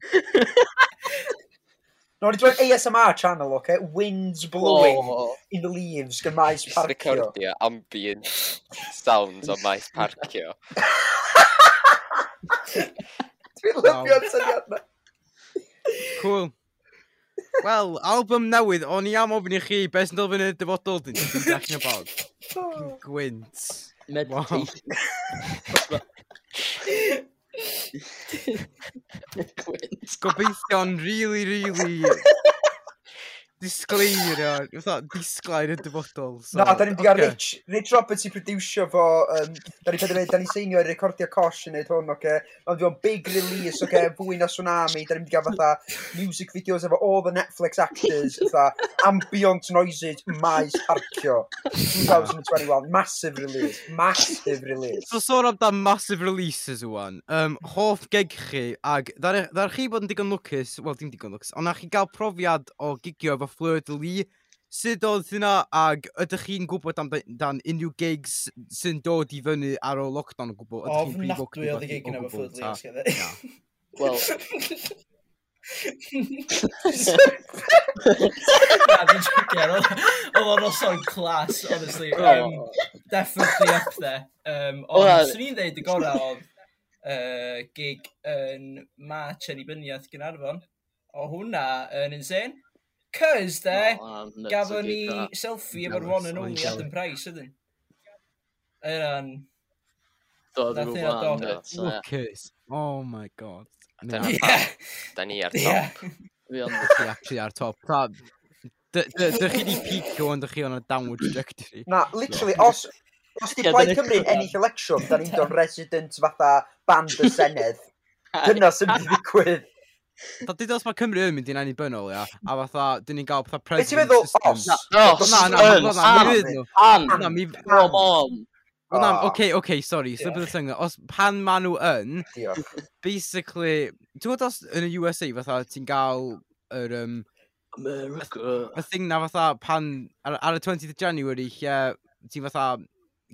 No, wedi dweud ASMR channel, oce? Okay? Winds blowing oh. in the leaves gan maes parcio. Just recordio ambient sounds o maes parcio. Dwi'n lyfio'r syniad na. Cool. Wel, album newydd, o'n i am ofyn i chi beth sy'n dylfyn y dyfodol dyn ni'n dachyn o. Gwynt. Meditation. Gwynt. Gobeithio'n really, really disgleirio, fatha disglair y dyfodol. So, Na, da ni'n wedi gael okay. Rich, Rich Roberts i producio fo, um, da ni'n wedi da ni'n seinio i recordio cosh yn neud hwn, oce. Okay? Ond fi'n big release, oce, okay? fwy na tsunami, da ni'n wedi gael fatha music videos efo all the Netflix actors, fatha ambient noises, maes parcio, 2021, massive release, massive release. So sôn amdan massive releases ywan, um, hoff geg chi, ag ddar chi bod yn digon lwcus, wel dim digon lwcus, ond na chi gael profiad o gigio efo Fleur de Lis. Sut oedd hynna ag ydych chi'n gwybod am dan unrhyw gigs sy'n dod i fyny ar ôl lockdown o gwbl? Ofnadwy oedd y gig yn efo Fleur de Lis gyda. Wel... Na, fi'n tricio'r oedd o'n noson clas, honestly. Um, definitely up there. Um, ond, well, swn i'n dweud y gorau oedd uh, gig yn March yn i byniaeth Gynarfon. O hwnna yn insane. Cys, de, oh, gafon ni selfie efo'r one and only Adam Price, ydyn. Yna'n... Dod yn rhywbeth. Cys. Oh my god. Da ni ar top. Fi ond chi actually ar top. Dych chi di pico ond dych chi on a downward trajectory. Na, literally, os... Os di Plaid Cymru ennill election, da ni'n dod resident fatha band y Senedd. Dyna sy'n digwydd. Da di os mae Cymru yn mynd i'n annibynnol, ia? A fatha, dyn ni'n gael fatha president ti'n meddwl, os? Os, na, na, na, na, na, na, na, oce, oce, sorry, slip of the tongue. Os pan ma nhw yn, basically, ti'n gwybod os yn y USA fatha ti'n gael yr... Um, America. Y thing na fatha pan, ar, ar y 20th of January, lle ti'n fatha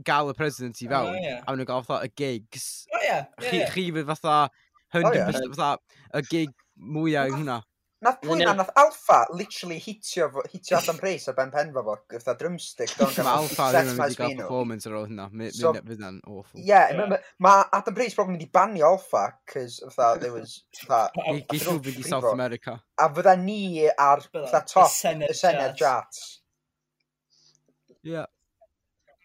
gael y president i fewn, oh, a maen nhw'n gael fatha y gigs. Oh, yeah, yeah, yeah. Chi fydd fatha, 100% fatha, y gig mwyaf nath, hwnna. Nath pwy na, nath Alfa literally hitio, hitio Adam Price ar ben pen fo fo, gyda drumstick. Mae Alfa ddim yn mynd i gael performance ar ôl hynna, fydd hynna'n awful. Ie, mae Adam Price probably mynd i banio Alfa, cys fatha, there was... Geisio fynd i South America. A fydda ni ar fatha top y Senedd Jats. Ie.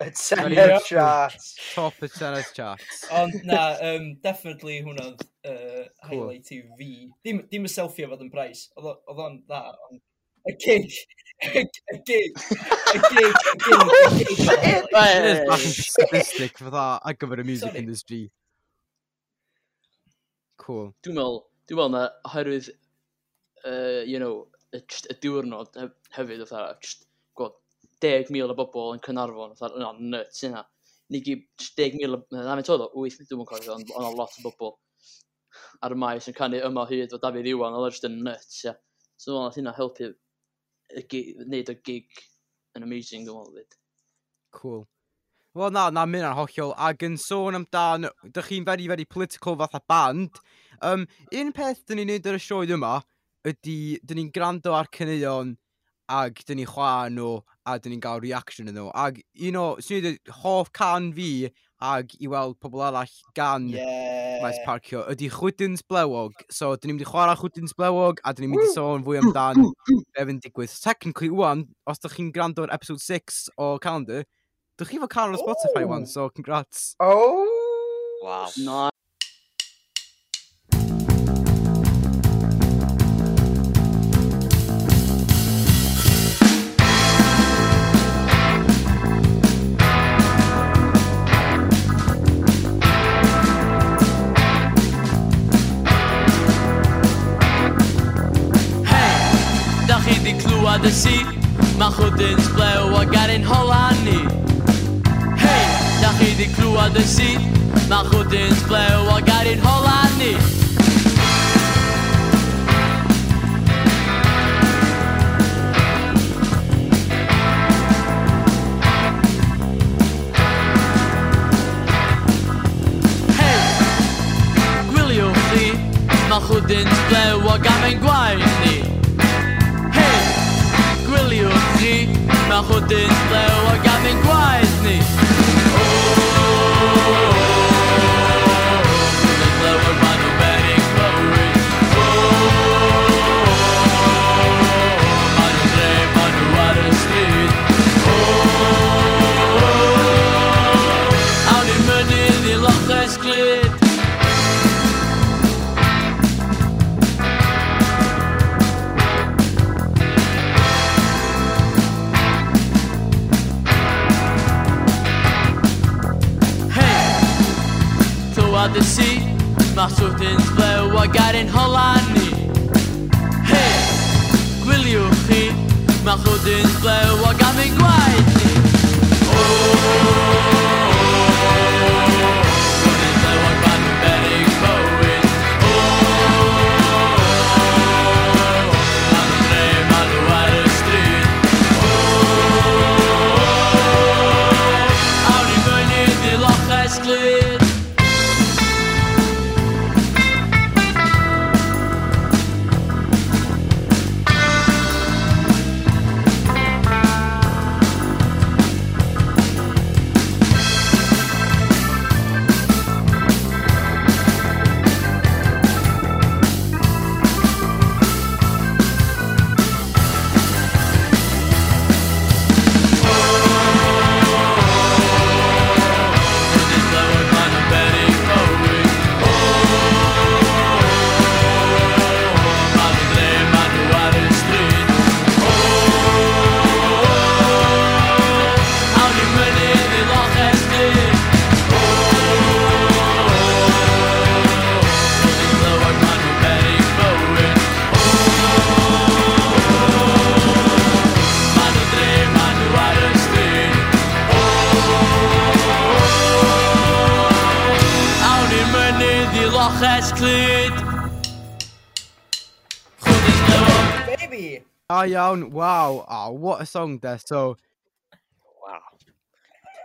Y tennis charts. Top y tennis charts. Ond na, um, definitely hwnna uh, highlight i fi. Dim, dim y selfie efo yn price, oedd o'n dda, ond y gig, y gig, y gig, y gig. Oh, that is bach yn statistic for that ar gyfer y music Sorry. industry. Cool. Dwi'n meddwl, dwi'n meddwl na, oherwydd, uh, you know, y diwrnod hefyd, oedd 10,000 o bobl yn Cynarfon, oedd yna nuts yna. Ni gyd 10,000, na fe toedd o 8, dwi'n mwyn cofio, ond oedd lot o bobl ar y maes yn canu yma hyd o Dafydd Iwan, oedd just nuts, ia. So dwi'n meddwl hynna helpu wneud y gig yn amazing, dwi'n meddwl. Cool. Wel na, na, mynd ar hollol. Ac yn sôn amdan, dych chi'n very, very political fatha band. Um, un peth dyn ni'n neud ar y sioed yma ydy, dyn ni'n gwrando ar cyneuon ag dyn ni'n chwa nhw a dyn ni'n gael reaction yn nhw. Ag un o, sy'n dweud, hoff can fi ag i weld pobl arall gan yeah. maes parcio ydy chwydins blewog. So, dyn ni'n mynd i chwarae chwydins blewog a dyn ni'n mynd i sôn fwy amdan be fy'n digwydd. Technically, wwan, os ydych chi'n gwrando ar episode 6 o calendar, dych chi fod can ar Spotify oh. wwan, so congrats. Oh! Wow. Nice. Captain's bleu a garin Hollani Hey, dach i di clwa dy si Ma chwtins bleu a garin Hollani Hey, gwylio chi Ma chwtins bleu a potent flow, got me quiet. maswtins blew a garin holani Hei, gwyliwch chi, maswtins blew a gamin gwaith ni. iawn. Waw, oh, what a song de. So, wow.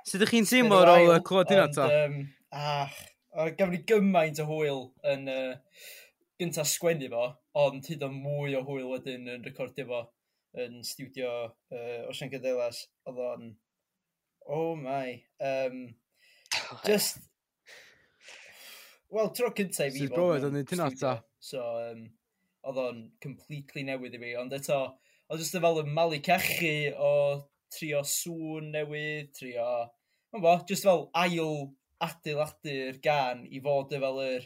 Sut ydych chi'n teimlo ar ôl y clywed hynna ta? Um, ach, gafon ni gymaint o hwyl yn uh, gynta sgwennu fo, ond hyd o mwy o hwyl wedyn yn recordio fo yn studio uh, Ocean Gadelas. Oedd o'n... Oh my. Um, just... Wel, tro cyntaf i fi... Sut bywyd yn ei ta? So, um, oedd o'n completely newydd i fi, ond eto, o jyst fel y malu cachu o trio sŵn newydd, trio... Mae'n bo, jyst fel ail adeiladu'r gan i fod y fel yr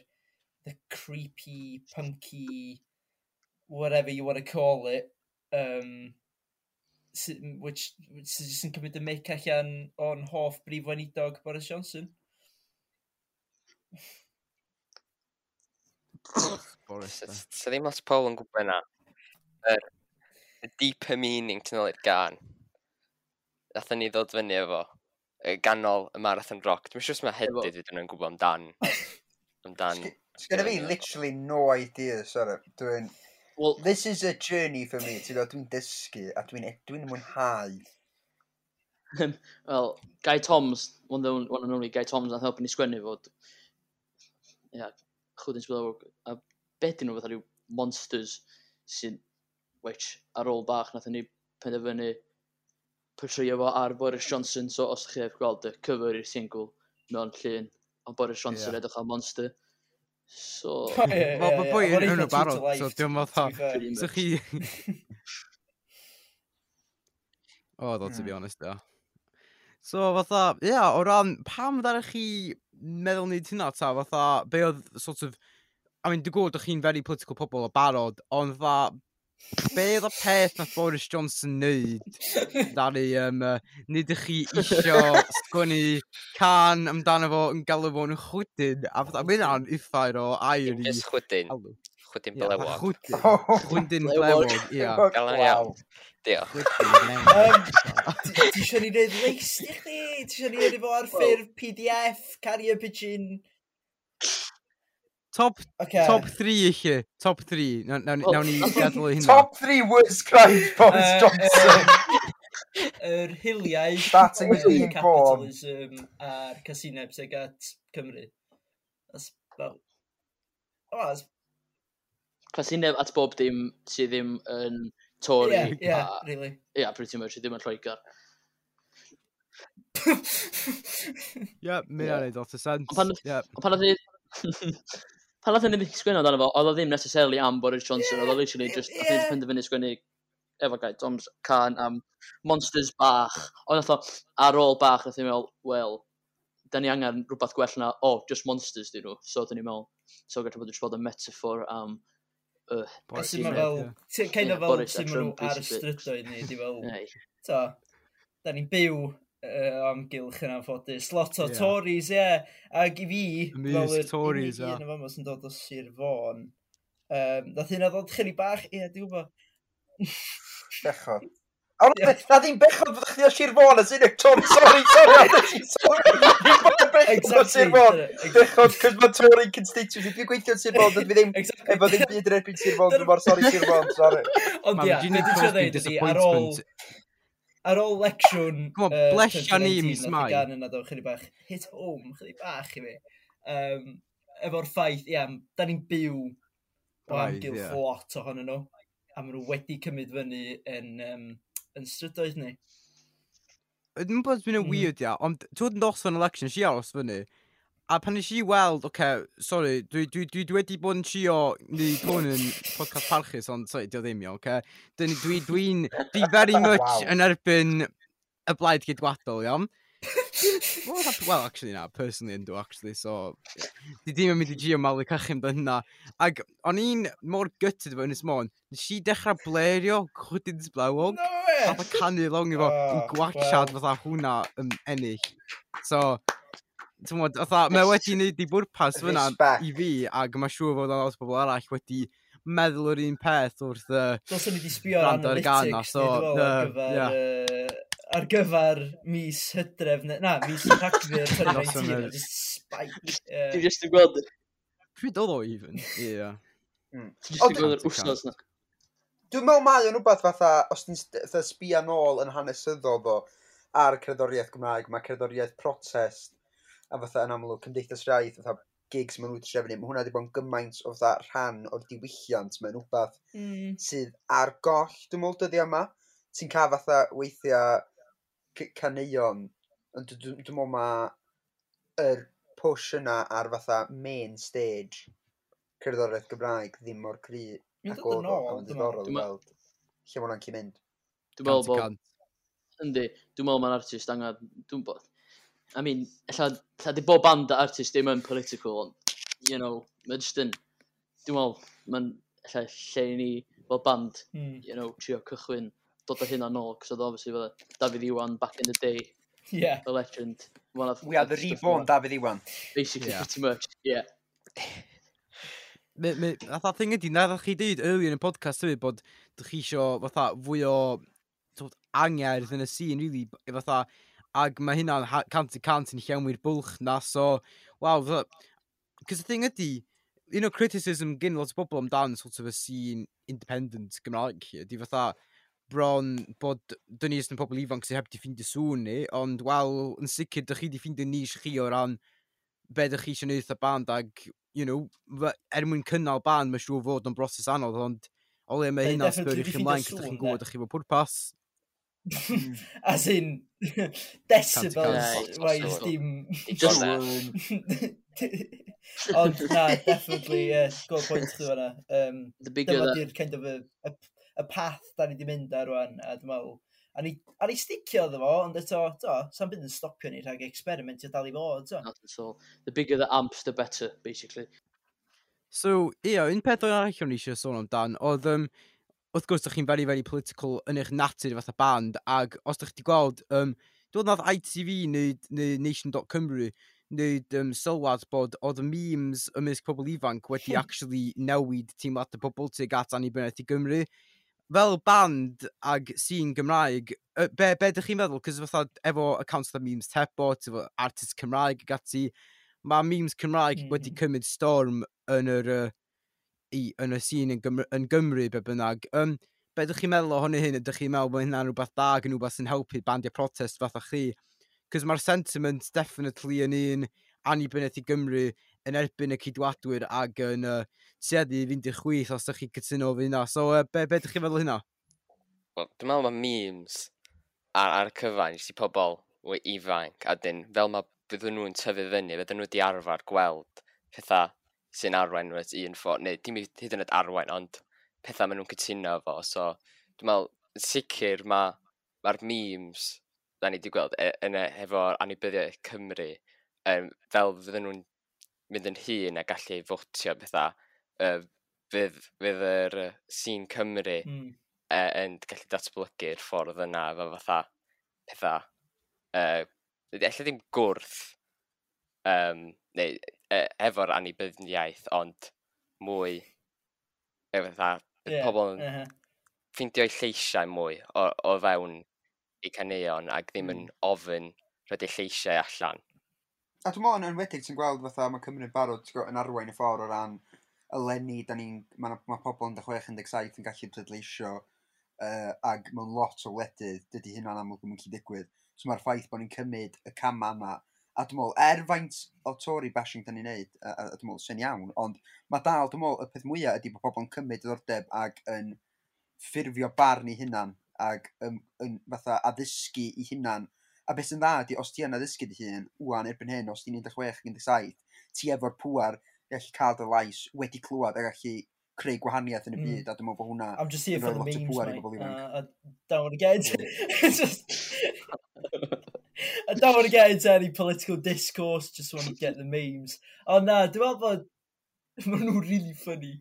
the creepy, punky, whatever you want to call it, um, which, which is just yn cymryd y mic allan o'n hoff brif wenidog Boris Johnson. Boris, da. Sa ddim os Paul yn gwybod na. Er, deeper meaning ti'n ôl i'r gan. Nathon ni ddod fyny efo ganol y Marathon Rock. Dwi'n siŵr mae hedydd fydd yn gwybod amdan. amdan. Sgynna fi literally no idea, sorry. Dwi'n... Well, this is a journey for me, ti'n dod, dwi'n dysgu a dwi'n e-, dwi mwynhau. Wel, Guy Toms, one, of the, one and only Guy Toms, nath helpu ni sgwennu fod, ia, yeah, chwydyn sgwyl awr, a beth nhw fatha rhyw monsters sy'n which ar ôl bach nath ni penderfynu pwysio fo ar Boris Johnson, so os chi eich gweld y cyfer i'r single mewn llun, ond Boris Johnson yeah. edrych ar Monster. So... Wel, mae boi yn hwnnw barod, so diolch yn fatha. So chi... O, ddod, to be honest, da. So, fatha, ia, yeah, o ran, pam ddari'ch chi meddwl ni tynna ta, fatha, be oedd sort of... I mean, dy gwrdd, chi'n very political pobl o barod, ond fatha, Be oedd y peth na Boris Johnson neud Dari, um, uh, nid ych chi isio sgwennu can amdano fo yn galw fo'n chwydyn. A fatha, mae hynna'n iffair o air i... Just chwydyn. Chwydyn blewog. Chwydyn. Oh. Chwydyn blewog, ia. Gael yn iawn. Diolch. Ti eisiau ni wneud leis i chdi? Ti eisiau ni wneud efo ar ffurf PDF, carrier pigeon... Top, okay. top 3 i chi. Top 3. Nawn na, na, na ni gadael hynna. Top 3 worst crimes, Boris Johnson. Yr hiliau... Starting with Ian Bourne. Capitalism a'r casineb sy'n gat Cymru. That's about... Oh, that's... Casineb at bob dim sydd ddim yn Tory. Yeah, yeah, a, really. Yeah, pretty much. sydd Ddim yn Lloegr. Ie, yeah, mynd yeah. ar ei dot o sens. Ond pan oedd pan oedd hynny beth sgwyn amdano fo, oedd o ddim necessarily am Boris Johnson, oedd o literally just, yeah. oedd penderfynu sgwennu efo gai Tom's can am monsters bach, ond oedd o ar ôl bach, oedd i'n meddwl, wel, da ni angen rhywbeth gwell na, o, oh, just monsters dyn nhw, so oedd ni'n meddwl, so gallai bod yn bod yn metaphor am uh, Boris. Sy'n fel, kind of fel, sy'n nhw ar y strydoedd ni, di fel, ta, da ni'n byw uh, amgylch yn anffodus. Lot o yeah. Tories, ie. Yeah. Ac i fi, fel yr Tories, un o'n famos sy'n dod o Sir Fôn. Um, nath hynna ddod chyni bach, ie, yeah, dwi'n Bechod. Ond A na ddim bechod fod chdi o Sir Fôn, as unig Tom, sorry, sorry, sorry. Dwi'n bod yn bechod o Sir Fôn. Bechod, cos mae Tory constituency, dwi'n gweithio Sir Fôn, dwi ddim, efo ddim byd yn erbyn Sir Fôn, dwi'n mor sorry Sir Fôn, sorry. Ond ia, dwi'n dweud, ar ôl ar ôl lecsiwn... Come on, uh, blesio ni, mis mai. Gan yna do, chyddi bach hit home, chyddi bach i fi. Um, efo'r ffaith, ia, da ni'n byw o amgylch yeah. lot ohonyn nhw. A maen nhw wedi cymryd fyny yn, um, yn strydoedd ni. Dwi'n bod yn hmm. weird, ia, ond twyd yn dos o'n election, si aros fyny. A pan nes i weld, oce, okay, sorry, dwi, dwi, dwi, dwi wedi bod yn trio wneud hwn yn podcast parchus, ond sorry, dio ddim iawn, oce. Okay? Dwi'n dwi, dwi, dwi very much wow. yn erbyn y blaid gydwadol, iawn. well, actually, na, personally yn dwi, actually, so... Di ddim yn mynd i gio malu cachim dy hynna. Ac o'n i'n mor gytid fo Ynys Môn, nes i dechrau blerio chwydins blawog. No way! Fatha canu long efo, yn gwachad fatha hwnna yn ennill. So, Tymod, otha, mae wedi wneud i bwrpas fyna i fi, ac mae siŵr fod lot o bobl arall wedi meddwl o'r un peth wrth y... Dos o'n i wedi sbio ar analytics, so, ar gyfer, ar gyfer mis hydref, na, mis rhagfyr 2019, a just spike. Ti'n just yn gweld... Pryd oedd o even, ie. Ti'n just yn gweld yr wsnos na. Dwi'n meddwl mae o'n rhywbeth fatha, os ti'n sbio nôl yn hanesyddol ddo, ar cerddoriaeth Gymraeg, mae cerddoriaeth protest A fatha yn amlwg Cymdeithas rhaid, fatha gigs maen nhw wedi trefnu, mae hwnna wedi bod yn gymaint o fatha rhan o'r diwylliant, mae'n rhywbeth mm. sydd ar goll, dwi'n meddwl, dyddi yma. Ti'n cael fatha weithiau caneuon, ond dwi'n meddwl mae yr push yna ar fatha main stage cerddoriaeth Gymraeg ddim mor cry ac o'r ddiddorol weld lle mae hwnna'n cyn mynd. Dwi'n meddwl bod... Yndi, dwi'n meddwl mae'n artist angen, dwi'n bod, I mean, lla, lla di bob band a artist ddim yn political, ond, you know, mae'n just yn, dwi'n meddwl, mae'n lla lle i ni fel band, mm. you know, trio cychwyn, dod o hyn a'n ôl, cos oedd obviously fel David Iwan back in the day, yeah. the legend. One of, We are the reborn David Iwan. Basically, yeah. pretty much, yeah. Fatha thing ydy, na ddech chi dweud earlier yn y podcast hefyd bod ddech chi isio fatha fwy o angerdd yn y scene, really, fatha ac mae hynna'n cant i cant yn llawn bwlch na, so, wow, Cos y thing ydy, un o criticism gyn lot o bobl amdan sort of y scene independent Gymraeg ydy fatha bron bod dyn ni yn pobl ifanc sy'n heb di ffeindio sŵn ni, ond wel, yn sicr, dych chi di ffeindio nis chi o ran be dych chi eisiau neud y band ag, you know, er mwyn cynnal band, mae siŵr fod yn broses anodd, ond o le mae hynna'n sbwyr i chi ymlaen, dych chi'n gwybod dych chi fod pwrpas. As in, decibels, waith, dim... Just Ond na, definitely, uh, go point chdi fanna. Um, The bigger dyma that... di'r kind of y, y, y path da ni di mynd ar rwan, a dwi'n meddwl, a ni, a ni sticio ddo fo, ond eto, to, sa'n byd yn stopio ni rhag experiment i dal i fod, to. Not at all. The bigger the amps, the better, basically. So, ie, yeah, un peth o'n arall o'n eisiau sôn amdan, oedd um, wrth gwrs, ydych chi'n very, very political yn eich natur fatha band, ag os ydych chi wedi gweld, um, dwi'n nad ITV neu, neu Nation.Cymru, wneud um, sylwad bod oedd y memes ymysg pobl ifanc wedi hmm. actually newid teimlad y pobl tuag at annibyniaeth i Gymru. Fel band ag sy'n Gymraeg, be, be ydych chi'n meddwl? Cos fatha efo accounts of memes tebot, efo artist Cymraeg ag ati, mae memes Cymraeg mm. wedi cymryd storm yn yr uh, i yn y sîn yn, Gymru, yn Gymru be bynnag. Um, be ydych chi'n meddwl ohonyn hyn? Ydych chi'n meddwl bod hynna'n rhywbeth da ac yn rhywbeth sy'n helpu bandiau protest fatha chi? Cos mae'r sentiment definitely yn un annibynnau i Gymru yn erbyn y cydwadwyr ac yn uh, tueddu i fynd i'r chwith os ydych chi'n cytuno fy hynna. So, uh, be, be ydych chi'n meddwl hynna? Wel, dwi'n meddwl mae memes ar, ar y cyfan jyst i pobl ifanc, a dyn fel mae bydden nhw'n tyfu fyny, bydden nhw wedi arfer gweld pethau sy'n arwain at un ffordd, neu dim hyd yn oed arwain, ond pethau maen nhw'n cytuno efo. So, dwi'n meddwl, yn sicr mae'r ma, ma memes da ni wedi gweld e, yn e, efo'r anibyddiaeth Cymru, um, fel fydden nhw'n mynd yn hun a gallu fotio pethau, uh, fydd, fydd yr uh, sîn Cymru mm. uh, yn gallu datblygu'r ffordd yna efo fatha pethau. Uh, Efallai ddim gwrth, um, neu uh, efo'r annibyniaeth, ond mwy efo fatha, yeah, pobl yn uh -huh. eu lleisiau mwy o, o fewn eu caneuon ac ddim yn mm. ofyn rhaid eu lleisiau allan. A dwi'n meddwl yn enwedig ti'n gweld fatha mae Cymru'n barod gweld, yn arwain y ffordd o ran eleni, da ni'n, mae, ma pobl yn 16-17 yn gallu pleidleisio uh, ac mewn lot o wledydd dydy hynna'n amlwg yn mynd i digwydd. So mae'r ffaith bod ni'n cymryd y cam yma A dwi'n meddwl, er faint o Tory bashing da ni'n neud, a, a, a dwi'n meddwl sy'n iawn, ond mae dal, dwi'n meddwl, y peth mwyaf ydy bod pobl yn cymryd diddordeb ac yn ffurfio barn i hunan ac yn, yn fatha addysgu i hunan. A beth sy'n dda ydy, os ti yn addysgu dy hun, wwan erbyn hyn, os ti'n 16, 17, ti efo'r pŵar i gallu cael dy lais wedi clywed a gallu creu gwahaniaeth yn y mm. byd, mm. a dwi'n meddwl bod hwnna... I'm just here for the memes, mate. Uh, I don't want to get into it. I don't want to get into any political discourse, just want to get the memes. Oh na, dwi'n meddwl bod... Mae nhw'n really funny.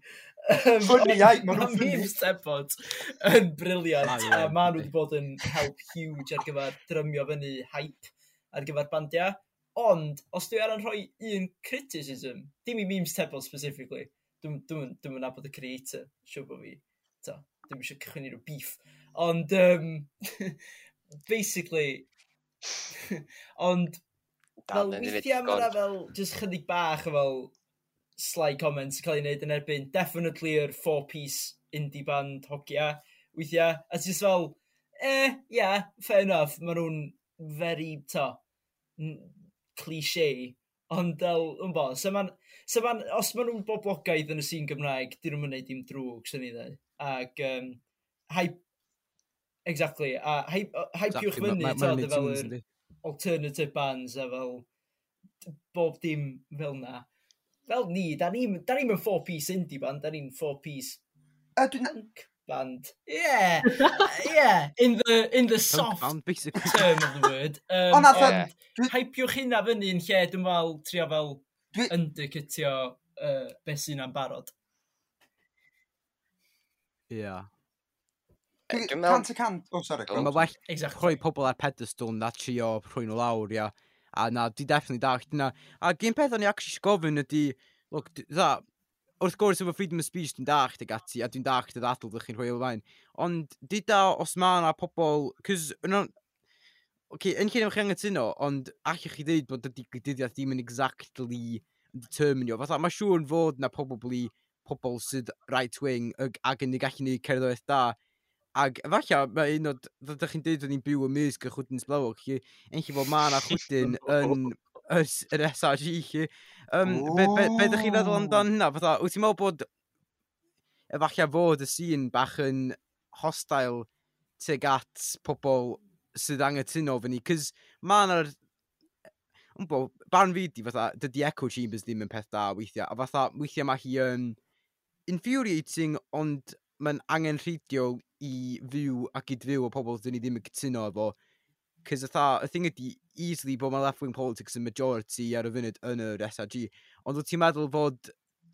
Um, funny, ai, mae nhw'n funny. Mae Stepod yn briliant. Ah, a mae nhw wedi bod yn help huge ar gyfer drymio fyny hype ar gyfer bandiau. Ond, os dwi ar yn rhoi un criticism, dim i memes Stepod specifically, dwi'n dwi, dwi, nabod y creator, siw bod fi. Ta, dwi'n eisiau cychwyn i'r beef. Ond, um, basically, Ond, fel weithiau mae yna fel, just chydig bach o fel sly comments cael ei wneud yn erbyn. Definitely yr four-piece indie band hogia weithiau. A just fel, eh, yeah, fair enough. Mae nhw'n very, to, cliché. Ond, fel, yn bo, so man, so man, os maen nhw'n boblogaidd yn y sîn Gymraeg, dyn nhw'n mynd i drwg, sy'n ni ddau. Ac, um, hype Exactly, a hypiwch fyny, ti'n fel yr alternative bands a fel bob dim fel na. Fel ni, da ni'n da ni four-piece indie band, da ni'n four-piece punk band. Yeah, yeah, in the, in the soft band, term of the word. Um, Ond yeah. hypiwch hynna fyny yn lle, dwi'n fel, trio fel, undercutio uh, beth sy'n am barod. Ia. Yeah. Dwi'n meddwl... Cant y cant. O, sori. Mae well exactly. rhoi pobl ar pedestal na trio rhoi nhw lawr, ia. A na, di definitely dallt yna. A gyn peth o'n i actually gofyn ydi, look, dda, wrth gwrs efo freedom of speech dwi'n dallt ag ati, a dwi'n dallt y ddadl ddech chi'n rhoi o fain. Ond di da os mae yna pobl, cys, okay, yn lle chi angytuno, ond allwch chi ddeud bod ydy digwyddiad ddim yn exactly determinio. Fatha, mae siŵr yn fod na probably pobl sydd right wing ag, ag yn gallu ni cerddoriaeth da Ac efallai, mae un o... Ddech chi'n dweud o'n ni'n byw ym mysg y chwydyn sblawog chi. Enlli bod mae yna chwydyn yn yr SRG chi. Um, be, be, be ydych chi'n meddwl amdan hynna? Fytha, wyt ti'n meddwl bod efallai fod y sîn bach yn hostile tuag at pobl sydd angytuno fy ni? Cys mae yna'r Bo, barn fi di fatha, dydy echo chambers ddim yn peth da weithiau, a fatha weithiau mae hi yn infuriating, ond mae'n angen rhidio i fyw ac i dfyw o pobl dyn ni ddim yn cytuno efo. Cys ytha, y thing ydi, easily bod mae left-wing politics yn majority ar y funud yn yr SRG. Ond wyt ti'n meddwl fod,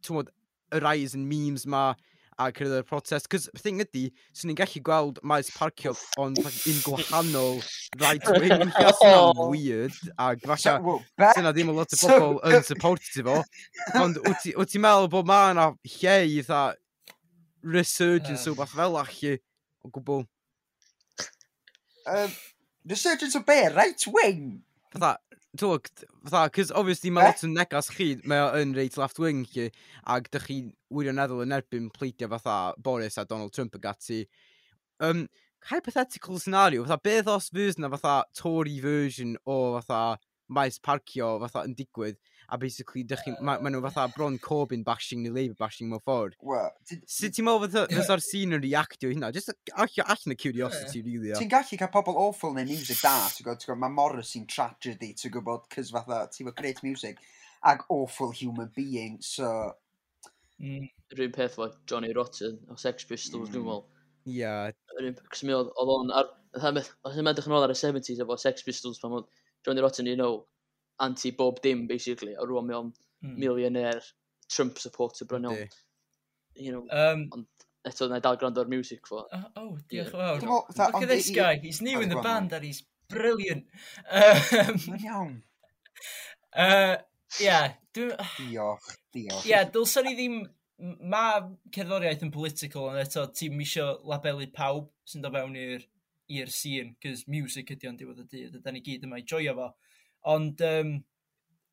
ti'n modd, y rise yn memes ma a cyrraedd y protest. Cys y thing ydi, swn ni'n gallu gweld maes parcio ond un gwahanol right-wing. That's weird. A falle, syna ddim a lot o bobl yn supportive o. Ond wyt ti'n meddwl bod mae yna lle i dda resurgence o beth fel allu o gwbl. Um, resurgence o be? Right wing? Fatha, twg, fatha, cys obviously mae eh? lot yn negas chi, mae o yn reit left wing chi, ac dych chi wirioneddol yn erbyn pleidio fatha Boris a Donald Trump ag ati. Um, hypothetical scenario, fatha, beth os fydd na fatha Tory version o fatha maes parcio fatha yn digwydd, a basically, dych chi, ma, ma nhw fatha bron Corbyn bashing neu Labour bashing mewn ffordd. Wel, sut ti'n meddwl fysa'r scene yn reactio hynna? Just allan y curiosity, really. Yeah. Ti'n gallu cael pobl awful neu music da, ti'n gwybod, mae Morrissey'n tragedy, ti'n gwybod, cys fatha, ti'n gwybod, great music, ag awful human being, so... Mm. Rwy'n peth, like, Johnny Rotten, o Sex Pistols, mm. dwi'n meddwl. Ia. Cos mi oedd o'n... Oedd yn edrych yn ôl ar y 70s efo Sex Pistols pan oedd Johnny Rotten, you know, anti bob dim, basically, a rwan mewn mm. millionaire Trump supporter brynion. You know, um, ond eto na dal gwrando ar music fo. Uh, oh, diolch yn yeah. fawr. Look at on, this guy, he's new in the wrong. band and he's brilliant. Mae'n um, iawn. Uh, yeah, dwi... Diolch, diolch. Yeah, dylsa ni ddim... Mae cerddoriaeth yn political ond eto ti'n misio labelu pawb sy'n dod fewn i'r i'r scene, cys music ydy o'n diwedd y dydd, a da ni gyd yma i joio fo. Ond um,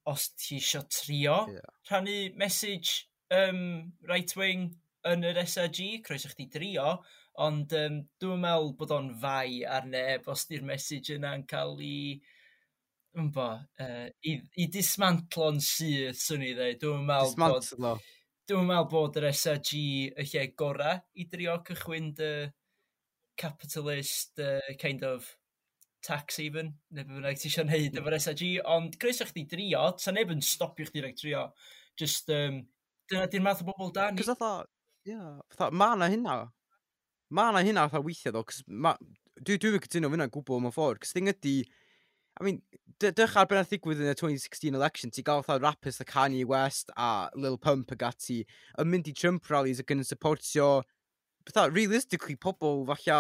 os ti eisiau trio yeah. rhannu message um, right wing yn yr SRG, croeso chdi drio, ond um, dwi'n meddwl bod o'n fai ar neb os di'r message yna'n cael ei ymbo, uh, i, i dismantlo'n syth, swn i ddweud. Dwi'n meddwl Dismantlo. bod... Dwi'n meddwl bod yr SRG y lle gorau i drio cychwyn dy capitalist uh, kind of tax haven, neu beth bynnag ti eisiau neud hmm. efo'r SIG, ond croeso chdi drio, sa neb yn stopio chdi rhaid trio. Just, um, dyna di'r math o bobl da ni. Cos atho, ie, yeah, ma na hynna. Ma na hynna atho weithio ddo, cos dwi dwi'n cytuno fyna gwbl mewn ffordd, cos thing ydi, I mean, dych ar beth ddigwydd yn y 2016 election, ti gael fatha rappers the Kanye West a Lil Pump ag ati, yn mynd i Trump rallies ac yn supportio, fatha, realistically, pobl falle,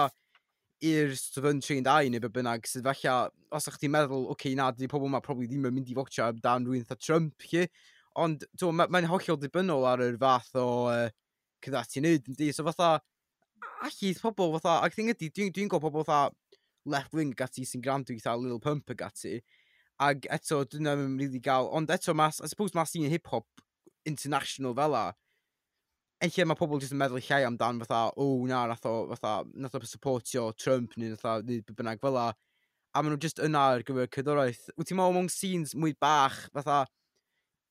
i'r sort of untrained eye neu be bynnag sydd falle, os ydych chi'n meddwl, oce okay, na, di pobl yma probably ddim yn mynd i fotio amdan rwy'n eitha Trump chi, ond mae'n ma, ma hollol dibynnol ar yr fath o uh, cydda ti'n neud, yndi? so fatha, allith pobl fatha, ac thing ydi, dwi'n dwi, dwi gweld pobl fatha left-wing gati sy'n grandw eitha Lil Pump ag ati, Ag eto, dwi'n ddim yn really gael, ond eto, mas, I suppose mas i'n hip-hop international fel la, yn lle mae pobl jyst yn meddwl llai amdan fatha, o na, nath o, fatha, nath o supportio Trump neu nath o, neu beth bynnag fel la. A maen nhw jyst yna ar gyfer cydoroeth. Wyt ti'n meddwl mewn scenes mwy bach fatha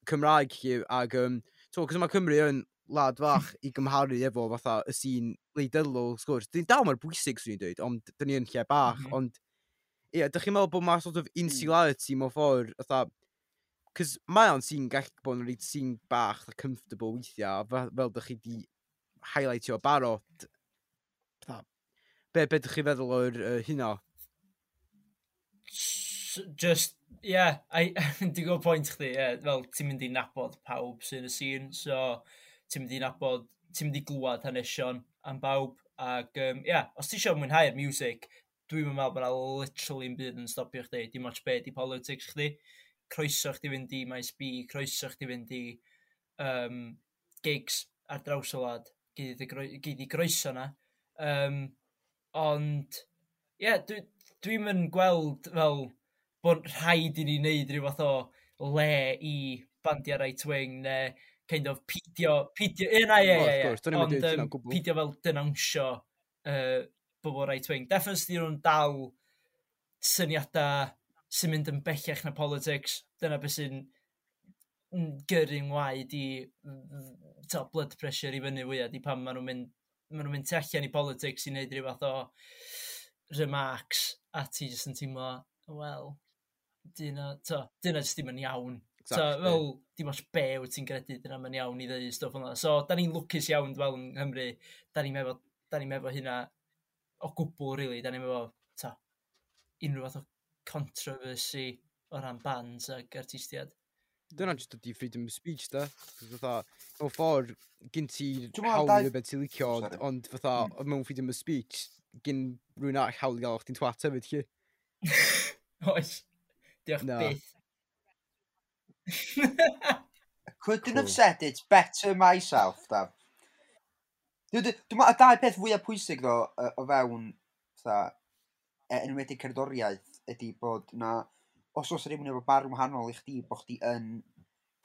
Cymraeg chi ag, um, to, cos mae Cymru yn lad fach i gymharu efo fatha y sîn leidylol sgwrs. Dwi'n dal mae'r bwysig swn i'n dweud, ond dyn ni yn lle bach, mm -hmm. ond ie, yeah, dych chi'n meddwl bod mae sort of hmm. insularity mewn ffordd, fatha, cos mae o'n sy'n gallu bod yn rhaid sy'n bach a comfortable weithiau, fel, fel dych chi di highlightio barod. Be, be dych chi feddwl o'r uh, hynna? Just, ie, yeah, di gwybod pwynt chdi, yeah, fel ti'n mynd i nabod pawb sy'n y sîn, so ti'n mynd i nabod, ti'n mynd i glwad hanesion am bawb, ac ie, um, yeah, os ti eisiau mwynhau'r music, dwi'n meddwl bod yna literally yn byd yn stopio chdi, dim ots be di politics chdi croeso chdi fynd i maes B, croeso chdi fynd i um, gigs ar draws y wlad, gyd i, gyd i groeso na. Um, ond, ie, yeah, dwi'n dwi, dwi gweld fel bod rhaid i ni wneud rhyw fath o le i bandiau right wing neu kind of pidio, pidio, ie, na, ie, ie, ie, ond um, pidio fel denawnsio uh, bobl right wing. Definitely nhw'n dal syniadau sy'n mynd yn bellach na politics, dyna beth sy'n gyrru'n waed i to, blood pressure i fyny fwyaf, di pan maen nhw'n mynd, maen nhw'n mynd tu allan i politics i wneud rhyw fath o remarks a ti jyst yn teimlo, wel, dyna, to, dyna jyst ddim yn iawn. Exactly. Ta, fel, dim oes be wyt ti'n gredu dyna mae'n iawn i ddeu stwff yna. So, da ni'n lwcus iawn, fel yng Nghymru, da ni'n efo, da ni'n efo hynna o gwbl, really, da ni'n efo, ta, unrhyw fath o controversy o ran bands ac artistiad. Dyna jyst ydi freedom of speech da. Fytha, mewn ffordd, gyn ti hawl i beth ti'n licio, ond fytha, mm. mewn freedom of speech, gyn rhywun arall hawl i gael o'ch ti'n twat hefyd, chi? Oes. Diolch no. byth. Couldn't cool. have said it better myself, da. Dwi'n meddwl, y dau peth fwyaf pwysig, ddo, o fewn, fatha, e- enwedig cerddoriaeth, ydy bod 'na... os oes rhywun efo barn wahanol i chdi bod chdi yn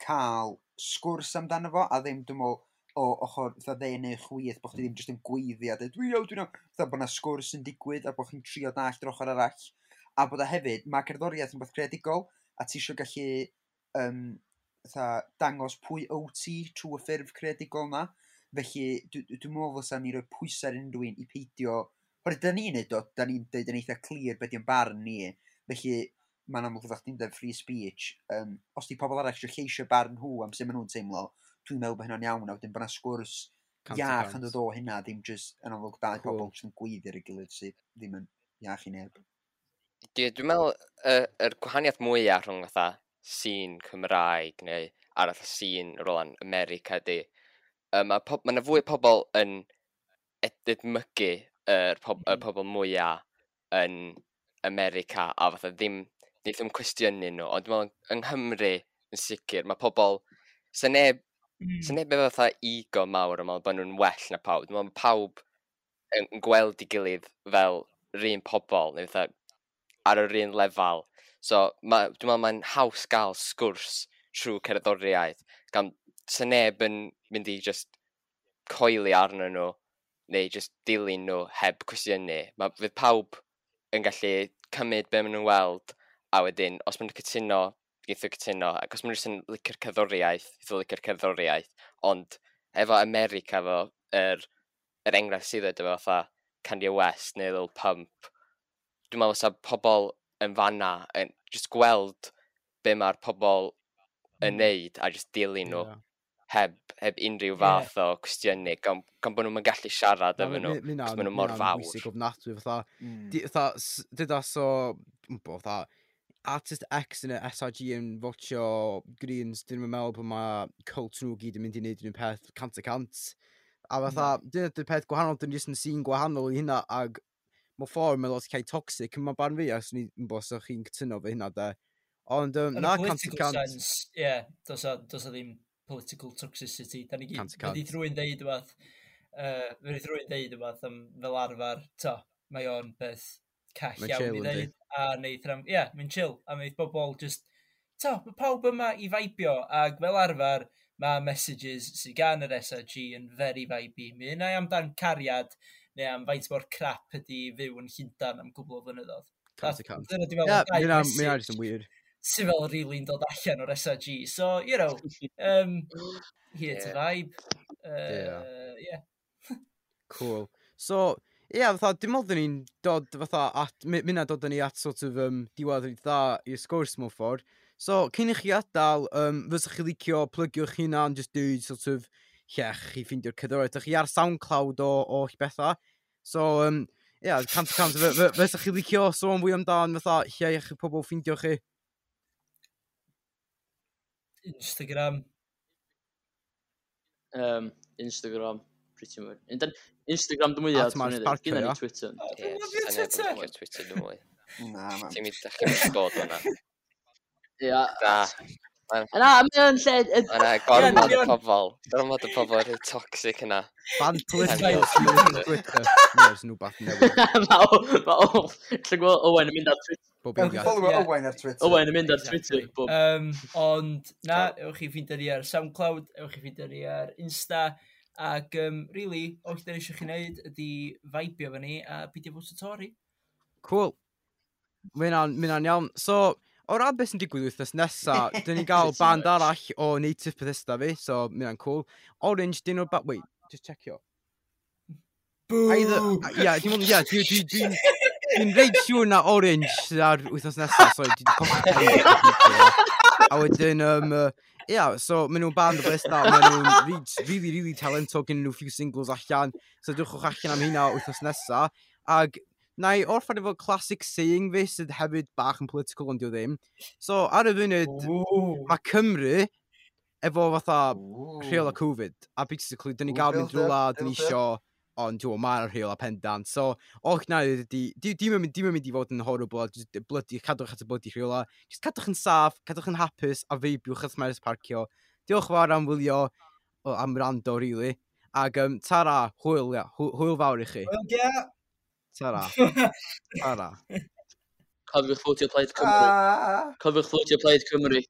cael sgwrs amdano fo a ddim dwi'n meddwl o ochr fatha dde neu chwith bod chdi ddim jyst yn gweiddi a dweud, "Dwi'n iawn, dwi'n iawn" fatha bod 'na sgwrs yn digwydd a bod chi'n trio dallt yr ochr arall. A bod e hefyd... mae cerddoriaeth yn beth creadigol a ti eisiau gallu um, fatha dangos pwy wyt ti trwy y ffurf creadigol 'na. Felly dw- dwi'n meddwl ddylsa ni roi pwysau ar unrhyw un i peidio Oherwydd da ni'n neud o, da ni'n deud yn eitha clir beth yw'n barn ni. Felly mae'n amlwg fod chdi'n dweud free speech. Um, os di pobl arall eisiau lleisio barn nhw am sut maen nhw'n teimlo, dwi'n meddwl bod hynna'n iawn. A wedyn bod yna sgwrs iach yn dod o hynna, ddim jyst yn amlwg dau cool. pobl sy'n gweiddi ar ei gilydd sydd ddim yn iach i neb. Dwi'n meddwl, y er, er gwahaniaeth mwyaf rhwng fatha sîn Cymraeg neu arall sîn rolan America di, um, mae yna fwy o pobl yn edmygu yr, pob, yr mm-hmm. pobl mwyaf yn America a fatha ddim, ddim, ddim cwestiynu nhw, ond dwi'n meddwl yng Nghymru yn sicr, mae pobl, sa neb, mm. sa neb efo fatha ego mawr yn meddwl bod nhw'n well na pawb. Dwi'n meddwl pawb yn gweld i gilydd fel rhywun pobl, neu fatha ar yr un lefel. So, ma, dwi'n meddwl mae'n haws gael sgwrs trwy cerddoriaeth, gan sa neb yn mynd i just coeli arnyn nhw neu just dilyn nhw heb cwestiynu. Mae fydd pawb yn gallu cymryd be maen nhw'n weld a wedyn, os maen nhw'n cytuno, geithio cytuno, ac os maen nhw'n licio'r cerddoriaeth, geithio licio'r cerddoriaeth, ond efo America efo yr, yr enghraifft sydd wedi efo fatha Kanye West neu Lil Pump, dwi'n meddwl sa pobl yn fanna, yn just gweld be mae'r pobl yn hmm. neud a just dilyn nhw. Yeah heb, heb unrhyw fath yeah. o cwestiynu, gan, gan bod nhw'n gallu siarad efo nhw, cos maen nhw mor fawr. Mae'n bwysig ofnadwy, fatha, mm. dyda so, bo, fatha, Artist X yn y SRG yn fotio Greens, dyn nhw'n meddwl bod mae cult nhw gyd yn mynd i wneud yn peth cant y cant. A mm. fatha, mm. dyna dy'r peth gwahanol, dyn nhw'n sy'n gwahanol i hynna, ag mae ffordd mae'n lot cael toxic, yn mae barn fi, os ni'n bos o'ch chi'n cytuno fe hynna, de. Ond, um, na, cant y cant. Sense, yeah, does a, does a ddim political toxicity. Da ni gyd, wedi rhywun deud ymath, uh, wedi rhywun deud ymath am fel arfer, to, mae o'n beth call mae iawn i ddeud. A neith rhan, ie, yeah, mae'n chill, a mae bobl just, to, mae pawb yma i faibio, ac fel arfer, mae messages sydd gan yr SRG yn very vibey. Mi yna amdan cariad, neu am faint mor crap ydy fyw yn Llundain am gwbl o flynyddoedd. Cant y cant. Dyna dwi'n fel yeah, dau message. Mae'n weird sy'n fel rili'n really dod allan o'r SRG. So, you know, um, here yeah. to vibe. Uh, yeah. yeah. cool. So, ie, yeah, fatha, dim ond ni'n dod, fatha, at, minna dod ni at sort of um, diwedd i dda i'r sgwrs mewn ffordd. So, cyn i chi adael, um, fysach chi licio plygio'ch hunan, just dweud sort of llech i ffeindio'r cydroedd. Ydych chi ar SoundCloud o, o bethau. So, um, ie, yeah, cant y cant, fysach chi licio sôn fwy amdan, fatha, llech i pobl ffeindio chi. Instagram. Um, Instagram, pretty much. And then, Instagram dwi mwyaf. At Mars Parker, Gynna ni Twitter. Ie, Twitter. Ie, Twitter dwi mwy. Na, man. Ti'n mynd ddechrau bod yna. Ia. Da. Na, mae o'n lle... Yna, gormod y pobol. Gormod y pobol rhyw toxic yna. Bantlist Twitter. Nes nhw bach newydd. Mae o... Lle gweld Owen yn mynd ar Twitter. Bob un gael. Follow Owen ar Twitter. Owen yn mynd ar Twitter. Um, ond, na, ewch chi ffeindio ni ar SoundCloud, ewch chi ffeindio ni ar Insta. Ac, um, really, o'r chi eisiau chi wneud ydy faibio fe ni a pidio fwys y tori. Cool. Mae'n iawn. So, o ran beth sy'n digwydd wythnos nesa, dyn ni gael band arall o Native Bethesda fi, so mi na'n cool. Orange, dyn nhw'n... Wait, just checio. Boo! Uh, ond, ia, dwi'n Dwi'n dwi, dwi, dwi, reid siŵr na Orange ar wythnos nesa, so dwi'n cofio. A wedyn, um, uh, yeah, so maen nhw'n band o Bethesda, maen nhw'n really, really talento, gen nhw few singles allan, so dwchwch allan am hynna wythnos nesa. Ag Na i orffan efo classic saying fi sydd hefyd bach yn political ond diw ddim. So ar y funud, mae Cymru efo fatha rheol a Covid. A basically, dyn ni gael mynd drwy la, dyn ni isio, ond dwi'n mae'r rheol a pendant. So, och na, dim yn mynd i fod yn horrible, blydi, cadwch at y blydi rheol a. Just cadwch yn saff, cadwch yn hapus, a feibiwch at Maris parcio. Diolch fawr am wylio, am rando, really. Ac um, tara, hwyl, hwyl fawr i chi. Wel, yeah. Tara. Tara. Cofiwch ffwtio plaid Cymru. Ah. Cofiwch ffwtio plaid Cymru.